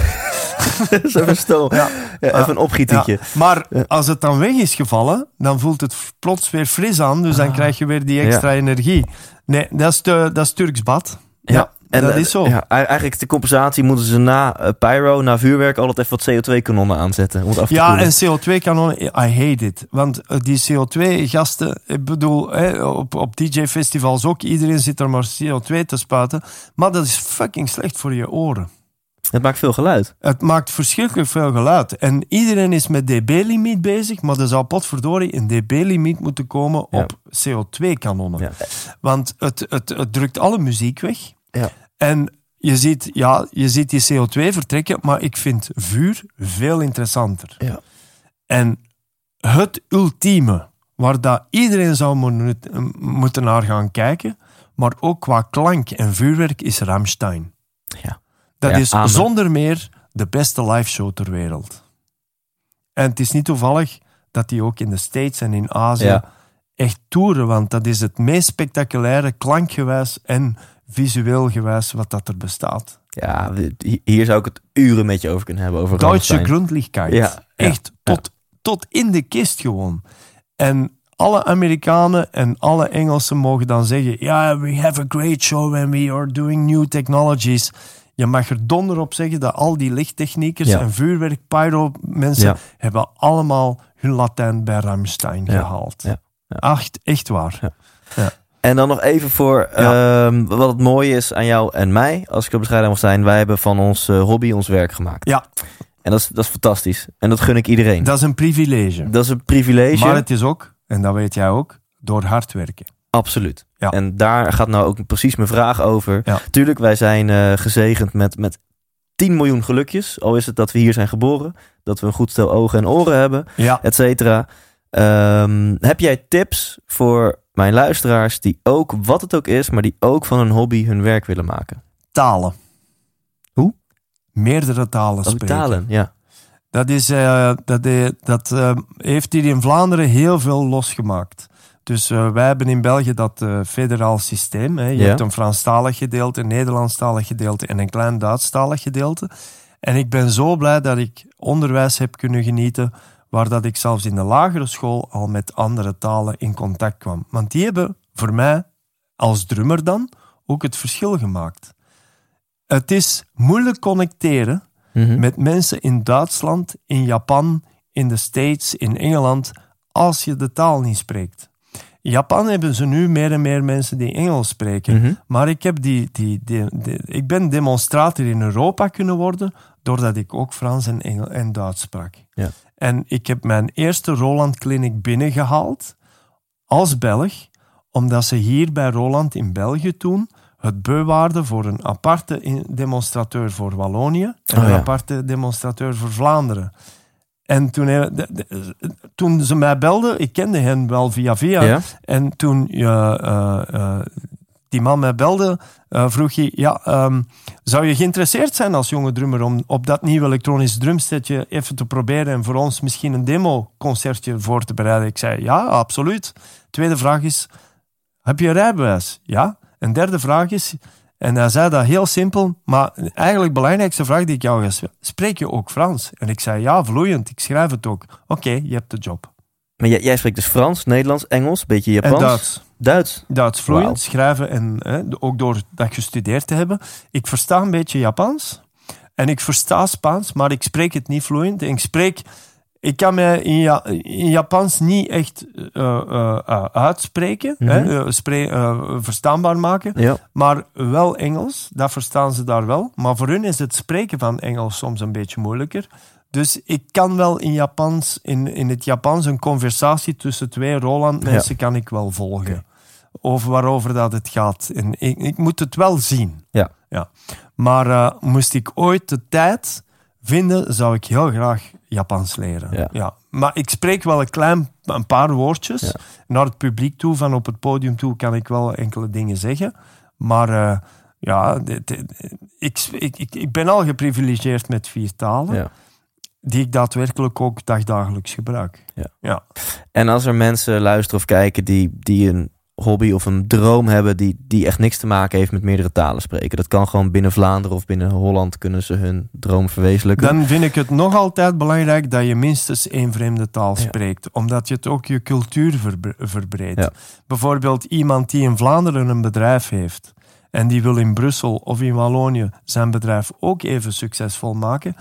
Speaker 3: (laughs)
Speaker 1: Zo.
Speaker 3: Ja.
Speaker 1: Ja, even een opgietietje.
Speaker 3: Ja, maar als het dan weg is gevallen, dan voelt het plots weer fris aan. Dus dan
Speaker 1: Ah.
Speaker 3: krijg je weer die extra energie. Nee, dat is, de, dat is Turks bad. Ja,
Speaker 1: En
Speaker 3: dat
Speaker 1: eh,
Speaker 3: is zo.
Speaker 1: Ja, ei- eigenlijk de compensatie moeten ze na eh, pyro, na vuurwerk, altijd even wat CO2-kanonnen aanzetten. Om het af te
Speaker 3: Ja,
Speaker 1: koelen.
Speaker 3: en CO2-kanonnen, I hate it. Want eh, die CO2-gasten, ik bedoel, op, op DJ-festivals ook, iedereen zit er maar CO2 te spuiten. Maar dat is fucking slecht voor je oren.
Speaker 1: Het maakt veel geluid.
Speaker 3: Het maakt verschrikkelijk veel geluid. En iedereen is met dB-limiet bezig, maar er zou potverdorie een dB-limiet moeten komen
Speaker 1: Ja.
Speaker 3: op CO2-kanonnen.
Speaker 1: Ja.
Speaker 3: Want het, het, het drukt alle muziek weg.
Speaker 1: Ja.
Speaker 3: En je ziet, ja, je ziet die CO2 vertrekken, maar ik vind vuur veel interessanter.
Speaker 1: Ja.
Speaker 3: En het ultieme, waar dat iedereen zou mo- moeten naar gaan kijken, maar ook qua klank en vuurwerk, is Rammstein.
Speaker 1: Ja.
Speaker 3: Dat
Speaker 1: Ja,
Speaker 3: is
Speaker 1: amen.
Speaker 3: zonder meer de beste liveshow ter wereld. En het is niet toevallig dat die ook in de States en in Azië
Speaker 1: Ja.
Speaker 3: echt toeren, want dat is het meest spectaculaire klankgewijs en visueel gewijs wat dat er bestaat.
Speaker 1: Ja, hier zou ik het uren met je over kunnen hebben. Over
Speaker 3: Duitse.
Speaker 1: Ja, ja,
Speaker 3: Echt tot, tot in de kist gewoon. En alle Amerikanen en alle Engelsen mogen dan zeggen: Ja, we have a great show and we are doing new technologies. Je mag er donder op zeggen dat al die lichttechniekers
Speaker 1: Ja.
Speaker 3: en vuurwerk, pyro mensen
Speaker 1: Ja.
Speaker 3: hebben allemaal hun Latijn bij Rammstein gehaald.
Speaker 1: ja, ja.
Speaker 3: Echt, echt waar.
Speaker 1: Ja. En dan nog even voor ehm, wat het mooie is aan jou en mij, als ik op bescheiden mag zijn. Wij hebben van ons eh, hobby ons werk gemaakt.
Speaker 3: Ja.
Speaker 1: En dat is, dat is fantastisch. En dat gun ik iedereen.
Speaker 3: Dat is een privilege.
Speaker 1: Dat is een privilege.
Speaker 3: Maar het is ook, en dat weet jij ook, door hard werken.
Speaker 1: Absoluut.
Speaker 3: Ja.
Speaker 1: En daar gaat nou ook precies mijn vraag over.
Speaker 3: Ja.
Speaker 1: Tuurlijk, wij zijn eh, gezegend met, met 10 miljoen gelukjes. Al is het dat we hier zijn geboren. Dat we een goed stel ogen en oren hebben,
Speaker 3: Ja.
Speaker 1: et cetera. Ehm, heb jij tips voor mijn luisteraars die ook, wat het ook is, maar die ook van hun hobby hun werk willen maken?
Speaker 3: Talen.
Speaker 1: Hoe?
Speaker 3: Meerdere talen spreken.
Speaker 1: talen, ja.
Speaker 3: Dat, is, eh, dat, eh, dat eh, heeft hier in Vlaanderen heel veel losgemaakt. Dus eh, wij hebben in België dat eh, federaal systeem. Hè. Je
Speaker 1: Ja.
Speaker 3: hebt een Franstalig gedeelte, een Nederlandstalig gedeelte en een klein Duitsstalig gedeelte. En ik ben zo blij dat ik onderwijs heb kunnen genieten, waar dat ik zelfs in de lagere school al met andere talen in contact kwam. Want die hebben voor mij, als drummer dan, ook het verschil gemaakt. Het is moeilijk connecteren
Speaker 1: Mhm.
Speaker 3: met mensen in Duitsland, in Japan, in de States, in Engeland, als je de taal niet spreekt. In Japan hebben ze nu meer en meer mensen die Engels spreken.
Speaker 1: Mhm.
Speaker 3: Maar ik, heb die, die, die, die- ik ben demonstrator in Europa kunnen worden, doordat ik ook Frans en, Engel, en Duits sprak.
Speaker 1: Ja.
Speaker 3: En ik heb mijn eerste Roland Clinic binnengehaald als Belg, omdat ze hier bij Roland in België toen het beu waren voor een aparte demonstrateur voor Wallonië en
Speaker 1: Oh,
Speaker 3: een aparte demonstrateur voor Vlaanderen. En toen, hij- de- de- toen ze mij belden, ik kende hen wel via via,
Speaker 1: Ja?
Speaker 3: en toen je, eh, eh, die man mij belde, eh, vroeg hij: ja, ehm, Zou je geïnteresseerd zijn als jonge drummer om op dat nieuwe elektronisch drumsetje even te proberen en voor ons misschien een demo-concertje voor te bereiden? Ik zei: Ja, absoluut. Tweede vraag is: Heb je een rijbewijs? Ja. En derde vraag is. En hij zei dat heel simpel, maar eigenlijk de belangrijkste vraag die ik jou ga spreek je ook Frans? En ik zei, ja, vloeiend, ik schrijf het ook. Oké, je hebt de job.
Speaker 1: Maar jij, jij spreekt dus Frans, Nederlands, Engels, beetje Japans.
Speaker 3: En Duits.
Speaker 1: Duits.
Speaker 3: Duits vloeiend, schrijven en hè, ook door dat gestudeerd te hebben. Ik versta een beetje Japans en ik versta Spaans, maar ik spreek het niet vloeiend. En ik spreek, ik kan me in, ja, in Japans niet echt eh, eh, eh, uitspreken,
Speaker 1: Mhm.
Speaker 3: hè, verstaanbaar maken,
Speaker 1: Ja.
Speaker 3: maar wel Engels, dat verstaan ze daar wel. Maar voor hun is het spreken van Engels soms een beetje moeilijker. Dus ik kan wel in, Japans, in, in het Japans een conversatie tussen twee Roland-mensen kan ik wel volgen. Over waarover dat het gaat. En ik, ik moet het wel zien.
Speaker 1: Ja.
Speaker 3: ja. Maar moest ik ooit de tijd vinden, zou ik heel graag Japans leren.
Speaker 1: Ja.
Speaker 3: Maar ik spreek wel een klein een paar woordjes.
Speaker 1: Ja.
Speaker 3: Naar het publiek toe, van op het podium toe, kan ik wel enkele dingen zeggen. Maar eh, Ja, dit- dit- ik, ik, ik, ik ben al geprivilegeerd met vier talen,
Speaker 1: Ja.
Speaker 3: die ik daadwerkelijk ook dagdagelijks gebruik.
Speaker 1: Ja.
Speaker 3: ja.
Speaker 1: En als er mensen luisteren of kijken die, die een hobby of een droom hebben die, die echt niks te maken heeft met meerdere talen spreken. Dat kan gewoon binnen Vlaanderen of binnen Holland kunnen ze hun droom verwezenlijken.
Speaker 3: Dan vind ik het nog altijd belangrijk dat je minstens één vreemde taal
Speaker 1: Ja.
Speaker 3: spreekt, omdat je het ook je cultuur verbre- verbreedt.
Speaker 1: Ja.
Speaker 3: Bijvoorbeeld iemand die in Vlaanderen een bedrijf heeft en die wil in Brussel of in Wallonië zijn bedrijf ook even succesvol maken,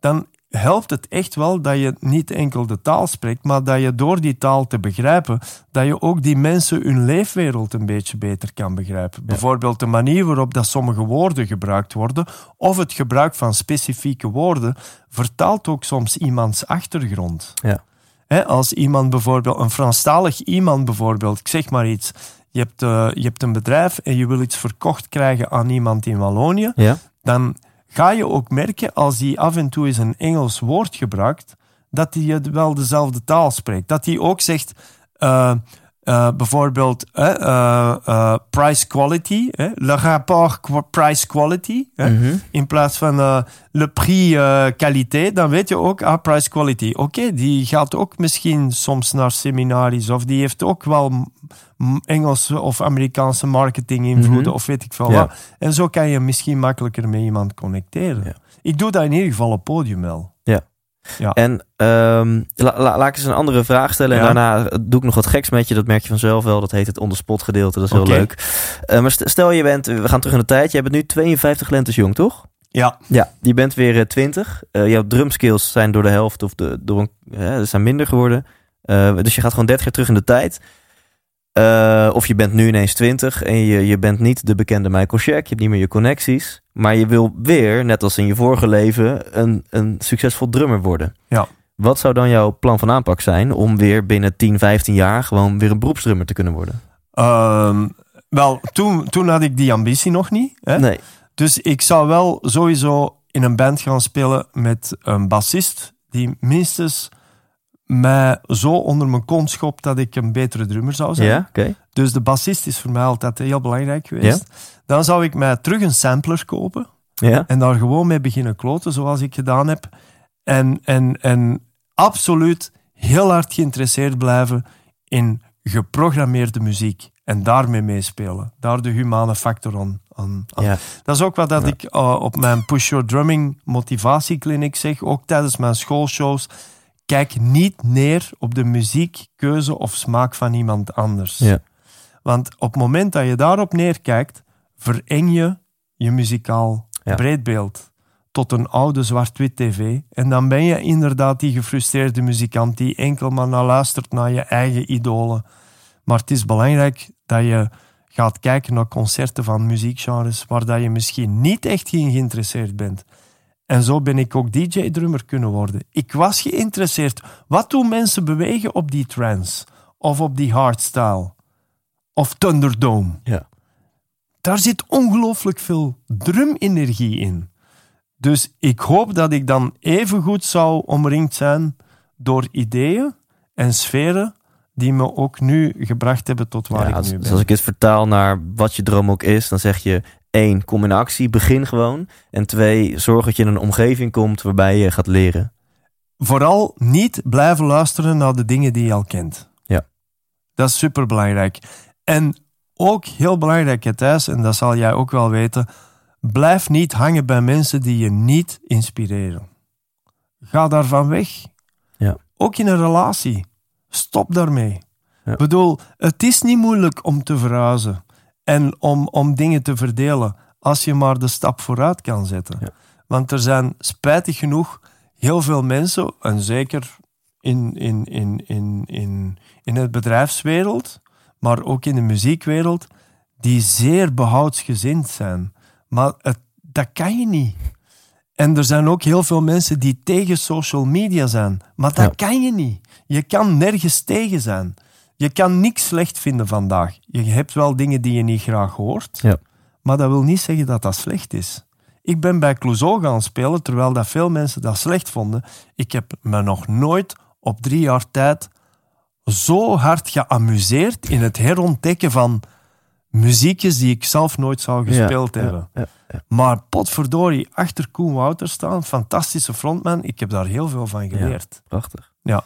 Speaker 3: dan helpt het echt wel dat je niet enkel de taal spreekt, maar dat je door die taal te begrijpen, dat je ook die mensen hun leefwereld een beetje beter kan begrijpen. Bijvoorbeeld de manier waarop dat sommige woorden gebruikt worden, of het gebruik van specifieke woorden, vertaalt ook soms iemands achtergrond.
Speaker 1: Ja.
Speaker 3: Als iemand bijvoorbeeld, een Franstalig iemand bijvoorbeeld, ik zeg maar iets, je hebt, eh, je hebt een bedrijf en je wil iets verkocht krijgen aan iemand in Wallonië,
Speaker 1: Ja?
Speaker 3: dan ga je ook merken als die af en toe eens een Engels woord gebruikt, dat hij wel dezelfde taal spreekt. Dat hij ook zegt, eh, eh, bijvoorbeeld eh, price quality, le rapport price quality,
Speaker 1: Mhm.
Speaker 3: in plaats van le prix qualité, dan weet je ook, ah, price quality. Oké, die gaat ook misschien soms naar seminaries of die heeft ook wel Engelse of Amerikaanse marketing invloeden
Speaker 1: Mhm.
Speaker 3: of weet ik veel
Speaker 1: Ja.
Speaker 3: wat. En zo kan je misschien makkelijker met iemand connecteren.
Speaker 1: Ja.
Speaker 3: Ik doe dat in ieder geval op podium wel.
Speaker 1: En ehm, la- la- laat ik eens een andere vraag stellen. En
Speaker 3: Ja.
Speaker 1: daarna doe ik nog wat geks met je. Dat merk je vanzelf wel. Dat heet het on-the-spot gedeelte. Dat is heel leuk. Eh, maar st- stel je bent, we gaan terug in de tijd. Jij bent nu 52 lentes jong, toch?
Speaker 3: Ja,
Speaker 1: Ja, je bent weer eh, 20. Eh, jouw drumskills zijn door de helft of de, door een, zijn minder geworden. Eh, dus je gaat gewoon 30 jaar terug in de tijd. Eh, of je bent nu ineens 20 en je, je bent niet de bekende Michael Shack. Je hebt niet meer je connecties. Maar je wil weer, net als in je vorige leven, een, een succesvol drummer worden.
Speaker 3: Ja.
Speaker 1: Wat zou dan jouw plan van aanpak zijn om weer binnen 10, 15 jaar gewoon weer een beroepsdrummer te kunnen worden?
Speaker 3: Ehm, wel, toen, toen had ik die ambitie nog niet. Hè?
Speaker 1: Nee.
Speaker 3: Dus ik zou wel sowieso in een band gaan spelen met een bassist die minstens mij zo onder mijn kont schopt dat ik een betere drummer zou zijn.
Speaker 1: Ja, oké.
Speaker 3: Dus de bassist is voor mij altijd heel belangrijk geweest. Dan zou ik mij terug een sampler kopen
Speaker 1: Ja.
Speaker 3: en daar gewoon mee beginnen kloten, zoals ik gedaan heb. En, en, en absoluut heel hard geïnteresseerd blijven in geprogrammeerde muziek. En daarmee meespelen. Daar de humane factor aan. aan, aan.
Speaker 1: Ja.
Speaker 3: Dat is ook wat dat
Speaker 1: Ja.
Speaker 3: ik eh, op mijn Push Your Drumming motivatiekliniek zeg. Ook tijdens mijn schoolshows. Kijk niet neer op de muziekkeuze of smaak van iemand anders.
Speaker 1: Ja.
Speaker 3: Want op het moment dat je daarop neerkijkt, vereng je je muzikaal
Speaker 1: Ja.
Speaker 3: breedbeeld tot een oude zwart-wit tv. En dan ben je inderdaad die gefrustreerde muzikant die enkel maar naar luistert naar je eigen idolen. Maar het is belangrijk dat je gaat kijken naar concerten van muziekgenres waar dat je misschien niet echt in geïnteresseerd bent. En zo ben ik ook DJ-drummer kunnen worden. Ik was geïnteresseerd. Wat doen mensen bewegen op die trance? Of op die hardstyle? Of Thunderdome?
Speaker 1: Ja.
Speaker 3: Daar zit ongelooflijk veel drumenergie in. Dus ik hoop dat ik dan even goed zou omringd zijn door ideeën en sferen die me ook nu gebracht hebben tot waar
Speaker 1: Ja,
Speaker 3: ik nu
Speaker 1: dus
Speaker 3: ben.
Speaker 1: als ik het vertaal naar wat je droom ook is, dan zeg je één, kom in actie, begin gewoon. En twee, zorg dat je in een omgeving komt waarbij je gaat leren.
Speaker 3: Vooral niet blijven luisteren naar de dingen die je al kent.
Speaker 1: Ja.
Speaker 3: Dat is superbelangrijk. En ook heel belangrijk, Thijs, en dat zal jij ook wel weten, blijf niet hangen bij mensen die je niet inspireren. Ga daarvan weg.
Speaker 1: Ja.
Speaker 3: Ook in een relatie. Stop daarmee.
Speaker 1: Ja.
Speaker 3: Ik bedoel, het is niet moeilijk om te verhuizen en om, om dingen te verdelen als je maar de stap vooruit kan zetten.
Speaker 1: Ja.
Speaker 3: Want er zijn spijtig genoeg heel veel mensen, en zeker in, in, in, in, in, in het bedrijfswereld, maar ook in de muziekwereld, die zeer behoudsgezind zijn. Maar het, dat kan je niet. En er zijn ook heel veel mensen die tegen social media zijn. Maar dat
Speaker 1: Ja.
Speaker 3: kan je niet. Je kan nergens tegen zijn. Je kan niks slecht vinden vandaag. Je hebt wel dingen die je niet graag hoort.
Speaker 1: Ja.
Speaker 3: Maar dat wil niet zeggen dat dat slecht is. Ik ben bij Clouseau gaan spelen, terwijl dat veel mensen dat slecht vonden. Ik heb me nog nooit op drie jaar tijd zo hard geamuseerd in het herontdekken van muziekjes die ik zelf nooit zou gespeeld
Speaker 1: Ja,
Speaker 3: hebben.
Speaker 1: ja, ja.
Speaker 3: Maar potverdorie, achter Koen Wouter staan, fantastische frontman. Ik heb daar heel veel van geleerd.
Speaker 1: Prachtig.
Speaker 3: Ja.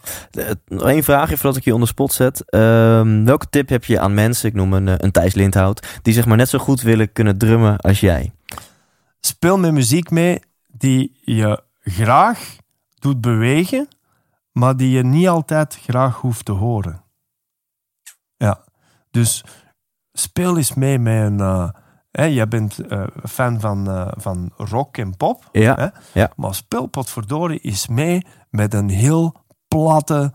Speaker 1: Nog één vraagje voordat ik je onder spot zet. Ehm, welke tip heb je aan mensen, ik noem een, eh, een Thijs Lindhout, die zeg maar net zo goed willen kunnen drummen als jij?
Speaker 3: Speel met muziek mee die je graag doet bewegen, maar die je niet altijd graag hoeft te horen. Ja, dus speel eens mee met een... hè, jij bent eh, fan van, van rock en pop.
Speaker 1: Ja,
Speaker 3: Hè?
Speaker 1: ja.
Speaker 3: Maar speel potverdorie eens mee met een heel platte,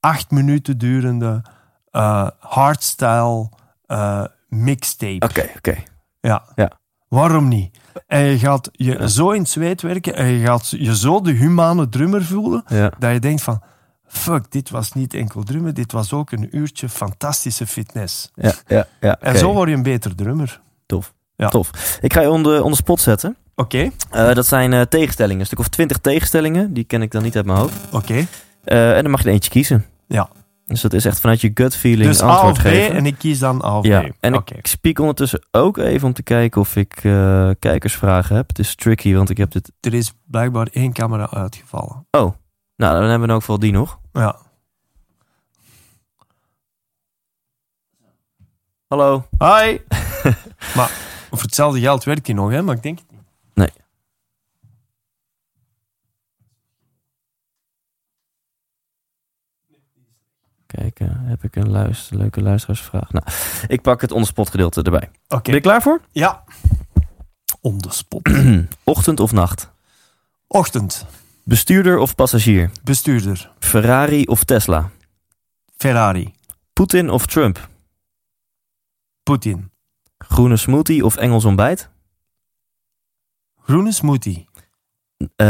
Speaker 3: acht minuten durende eh hardstyle eh, mixtape.
Speaker 1: Oké, oké.
Speaker 3: Ja.
Speaker 1: Ja.
Speaker 3: Waarom niet? En je gaat je zo in het zweet werken en je gaat je zo de humane drummer voelen
Speaker 1: Ja.
Speaker 3: dat je denkt van fuck, dit was niet enkel drummen, dit was ook een uurtje fantastische fitness.
Speaker 1: Ja, ja, ja.
Speaker 3: En zo word je een beter drummer.
Speaker 1: Tof.
Speaker 3: Ja.
Speaker 1: Tof. Ik ga je onder, onder spot zetten.
Speaker 3: Oké,
Speaker 1: Eh, dat zijn tegenstellingen. Een stuk of twintig tegenstellingen. Die ken ik dan niet uit mijn hoofd.
Speaker 3: oké.
Speaker 1: Eh, en dan mag je er eentje kiezen.
Speaker 3: Ja.
Speaker 1: Dus dat is echt vanuit je gut feeling
Speaker 3: Dus A
Speaker 1: antwoord
Speaker 3: of B
Speaker 1: geven.
Speaker 3: en ik kies dan A of
Speaker 1: ja.
Speaker 3: B.
Speaker 1: En ik speak ondertussen ook even om te kijken of ik eh, kijkersvragen heb. Het is tricky, want ik heb dit...
Speaker 3: Er is blijkbaar één camera uitgevallen.
Speaker 1: Oh, nou dan hebben we elk geval die nog.
Speaker 3: Ja.
Speaker 1: Hallo.
Speaker 3: Hi! (laughs) maar voor hetzelfde geld werkt hij nog, hè? Maar ik denk het niet.
Speaker 1: Nee. Kijken, heb ik een luister, leuke luisteraarsvraag? Nou, ik pak het onderspot gedeelte erbij.
Speaker 3: Oké.
Speaker 1: Ben je klaar voor?
Speaker 3: Ja. On the spot.
Speaker 1: Ochtend of nacht?
Speaker 3: Ochtend.
Speaker 1: Bestuurder of passagier?
Speaker 3: Bestuurder.
Speaker 1: Ferrari of Tesla?
Speaker 3: Ferrari.
Speaker 1: Poetin of Trump?
Speaker 3: Poetin.
Speaker 1: Groene smoothie of Engels ontbijt?
Speaker 3: Groene smoothie.
Speaker 1: Eh,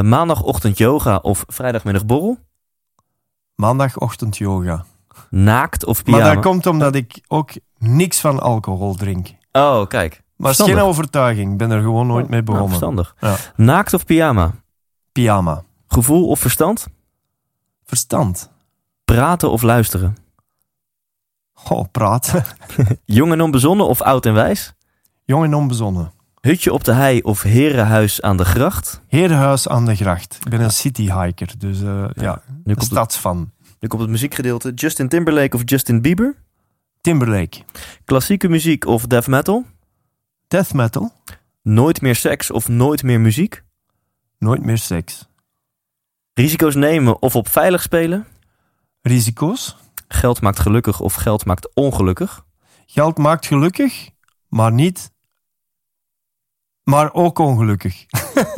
Speaker 1: maandagochtend yoga of vrijdagmiddag borrel?
Speaker 3: Maandagochtend yoga.
Speaker 1: Naakt of pyjama?
Speaker 3: Maar dat komt omdat ik ook niks van alcohol drink.
Speaker 1: Oh, kijk.
Speaker 3: Maar het is
Speaker 1: Verstandig.
Speaker 3: geen overtuiging. Ik ben er gewoon nooit mee
Speaker 1: Nou,
Speaker 3: begonnen.
Speaker 1: verstandig.
Speaker 3: Ja.
Speaker 1: Naakt of pyjama?
Speaker 3: Pyjama.
Speaker 1: Gevoel of verstand?
Speaker 3: Verstand.
Speaker 1: Praten of luisteren?
Speaker 3: Oh, praten. (laughs)
Speaker 1: Jong en onbezonnen of oud en wijs?
Speaker 3: Jong en onbezonnen.
Speaker 1: Hutje op de hei of herenhuis aan de gracht?
Speaker 3: Herenhuis aan de gracht. Ik ben een cityhiker, dus eh, ja,
Speaker 1: Nu
Speaker 3: een
Speaker 1: komt, het,
Speaker 3: stadsfan.
Speaker 1: nu komt het muziekgedeelte. Justin Timberlake of Justin Bieber?
Speaker 3: Timberlake.
Speaker 1: Klassieke muziek of death metal?
Speaker 3: Death metal.
Speaker 1: Nooit meer seks of nooit meer muziek?
Speaker 3: Nooit meer seks.
Speaker 1: Risico's nemen of op veilig spelen?
Speaker 3: Risico's.
Speaker 1: Geld maakt gelukkig of geld maakt ongelukkig?
Speaker 3: Geld maakt gelukkig, maar niet... Maar ook ongelukkig.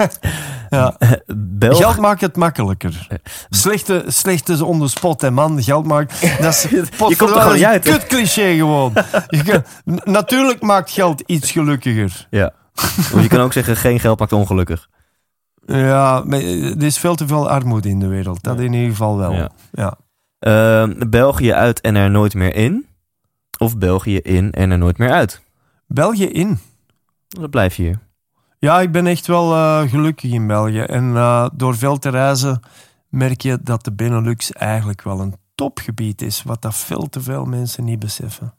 Speaker 3: (laughs) ja.
Speaker 1: Belg...
Speaker 3: Geld maakt het makkelijker. Slechte, slechte on the spot, hè man. Geld maakt... (laughs) Dat is,
Speaker 1: Je komt er gewoon uit?
Speaker 3: Kut cliché gewoon. Je (laughs) natuurlijk maakt geld iets gelukkiger.
Speaker 1: Ja. Je kan ook zeggen, geen geld maakt ongelukkig.
Speaker 3: Ja, maar er is veel te veel armoede in de wereld. Dat
Speaker 1: Ja.
Speaker 3: in ieder geval wel.
Speaker 1: Ja.
Speaker 3: Ja.
Speaker 1: Ehm, België uit en er nooit meer in? Of België in en er nooit meer uit?
Speaker 3: België in.
Speaker 1: Dan blijf je hier.
Speaker 3: Ja, ik ben echt wel eh, gelukkig in België. En eh, door veel te reizen merk je dat de Benelux eigenlijk wel een topgebied is. Wat dat veel te veel mensen niet beseffen.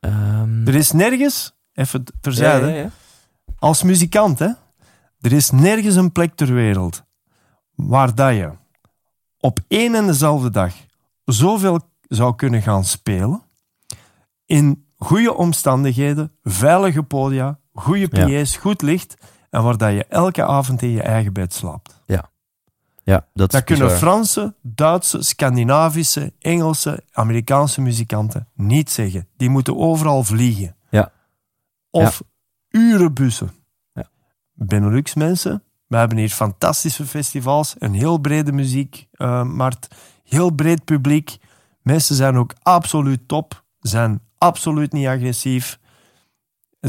Speaker 1: Ehm,
Speaker 3: Er is nergens, even terzijde,
Speaker 1: ja, ja, ja.
Speaker 3: als muzikant, hè, er is nergens een plek ter wereld waar dat je op één en dezelfde dag zoveel zou kunnen gaan spelen in goede omstandigheden, veilige podia, goede
Speaker 1: Ja.
Speaker 3: PA's, goed licht en waar dat je elke avond in je eigen bed slaapt.
Speaker 1: Ja, dat is
Speaker 3: Dat kunnen
Speaker 1: bizar.
Speaker 3: Franse, Duitse, Scandinavische, Engelse, Amerikaanse muzikanten niet zeggen. Die moeten overal vliegen.
Speaker 1: Ja.
Speaker 3: Of uren bussen.
Speaker 1: Ja.
Speaker 3: Benelux mensen, we hebben hier fantastische festivals, een heel brede muziekmarkt, heel breed publiek. Mensen zijn ook absoluut top, zijn absoluut niet agressief,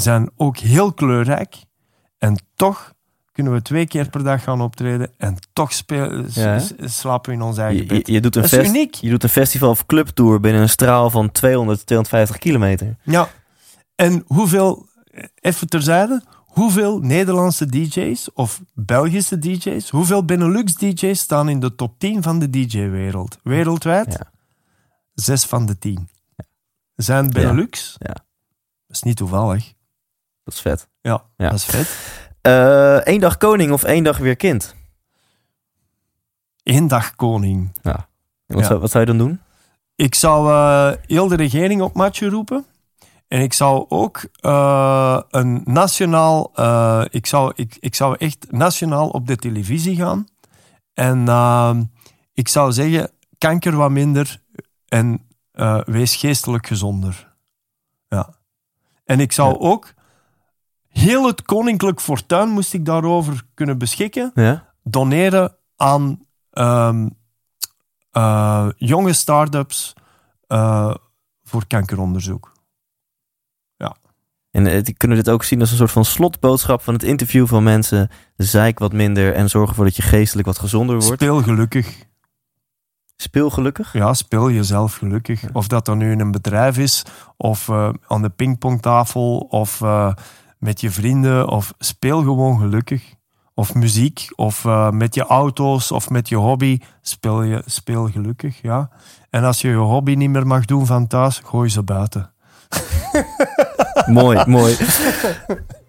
Speaker 3: zijn ook heel kleurrijk. En toch kunnen we twee keer per dag gaan optreden en toch spelen,
Speaker 1: Ja,
Speaker 3: slapen we in ons eigen bed.
Speaker 1: je, je doet een
Speaker 3: Dat is uniek.
Speaker 1: je doet een festival of clubtour binnen een straal van 200, 250 kilometer.
Speaker 3: Ja. En hoeveel, even terzijde, hoeveel Nederlandse DJ's of Belgische DJ's, hoeveel Benelux DJ's staan in de top 10 van de DJ-wereld? Wereldwijd?
Speaker 1: Ja.
Speaker 3: Zes van de tien. Zijn Benelux?
Speaker 1: Ja.
Speaker 3: is niet toevallig.
Speaker 1: Dat is vet.
Speaker 3: Ja,
Speaker 1: Ja.
Speaker 3: dat is vet.
Speaker 1: Eén dag koning of één dag weer kind?
Speaker 3: Eén dag koning.
Speaker 1: Wat,
Speaker 3: Ja.
Speaker 1: zou, wat zou je dan doen?
Speaker 3: Ik zou eh, heel de regering op matje roepen. En ik zou ook eh, een nationaal... eh, ik, zou, ik, ik zou echt nationaal op de televisie gaan. En eh, ik zou zeggen, kanker wat minder en eh, wees geestelijk gezonder. Ja. En ik zou
Speaker 1: Ja.
Speaker 3: ook... Heel het koninklijk fortuin moest ik daarover kunnen beschikken
Speaker 1: Ja?
Speaker 3: doneren aan ehm, eh, jonge start-ups eh, voor kankeronderzoek.
Speaker 1: En eh, die kunnen dit ook zien als een soort van slotboodschap van het interview van mensen. Zeik wat minder en zorg ervoor dat je geestelijk wat gezonder wordt.
Speaker 3: Speel gelukkig.
Speaker 1: Speel gelukkig.
Speaker 3: Ja, speel jezelf gelukkig. Of dat dan nu in een bedrijf is, of aan de pingpongtafel, of met je vrienden, of speel gewoon gelukkig. Of muziek, of eh, met je auto's, of met je hobby. Speel, je, speel gelukkig, ja. En als je je hobby niet meer mag doen van thuis, gooi ze buiten. (laughs)
Speaker 1: mooi, mooi.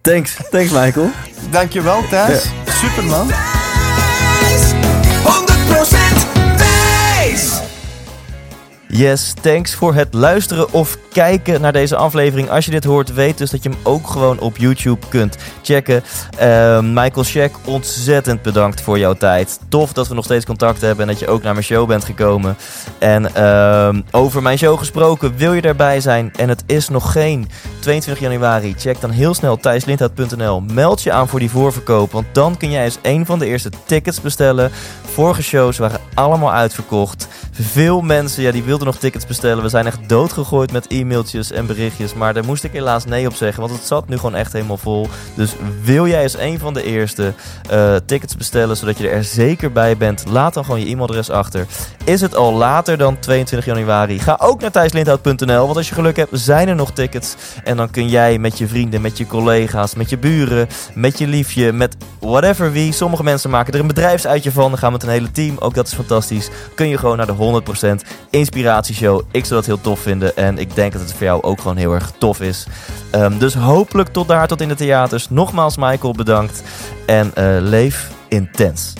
Speaker 1: Thanks, thanks Michael.
Speaker 3: Dankjewel, Thijs. Superman.
Speaker 2: Wijs, 100% wijs.
Speaker 1: Yes, thanks voor het luisteren of kijken naar deze aflevering. Als je dit hoort, weet dus dat je hem ook gewoon op YouTube kunt checken. Ehm, Michael Scheck, ontzettend bedankt voor jouw tijd. Tof dat we nog steeds contact hebben en dat je ook naar mijn show bent gekomen. En ehm, over mijn show gesproken, wil je daarbij zijn en het is nog geen 22 januari? Check dan heel snel thijslindhout.nl. Meld je aan voor die voorverkoop, want dan kun jij eens een van de eerste tickets bestellen. Vorige shows waren allemaal uitverkocht. Veel mensen ja, die wilden nog tickets bestellen. We zijn echt doodgegooid met e-mailtjes en berichtjes. Maar daar moest ik helaas nee op zeggen, want het zat nu gewoon echt helemaal vol. Dus wil jij als een van de eerste eh, tickets bestellen, zodat je er zeker bij bent, laat dan gewoon je e-mailadres achter. Is het al later dan 22 januari? Ga ook naar thijslindhout.nl, want als je geluk hebt, zijn er nog tickets. En dan kun jij met je vrienden, met je collega's, met je buren, met je liefje, met whatever wie. Sommige mensen maken er een bedrijfsuitje van. Dan gaan met een hele team. Ook dat is fantastisch. Kun je gewoon naar de 100% inspiratieshow. Ik zou dat heel tof vinden. En ik denk dat het voor jou ook gewoon heel erg tof is. Ehm, dus hopelijk tot daar, tot in de theaters. Nogmaals, Michael, bedankt. En eh, leef intens.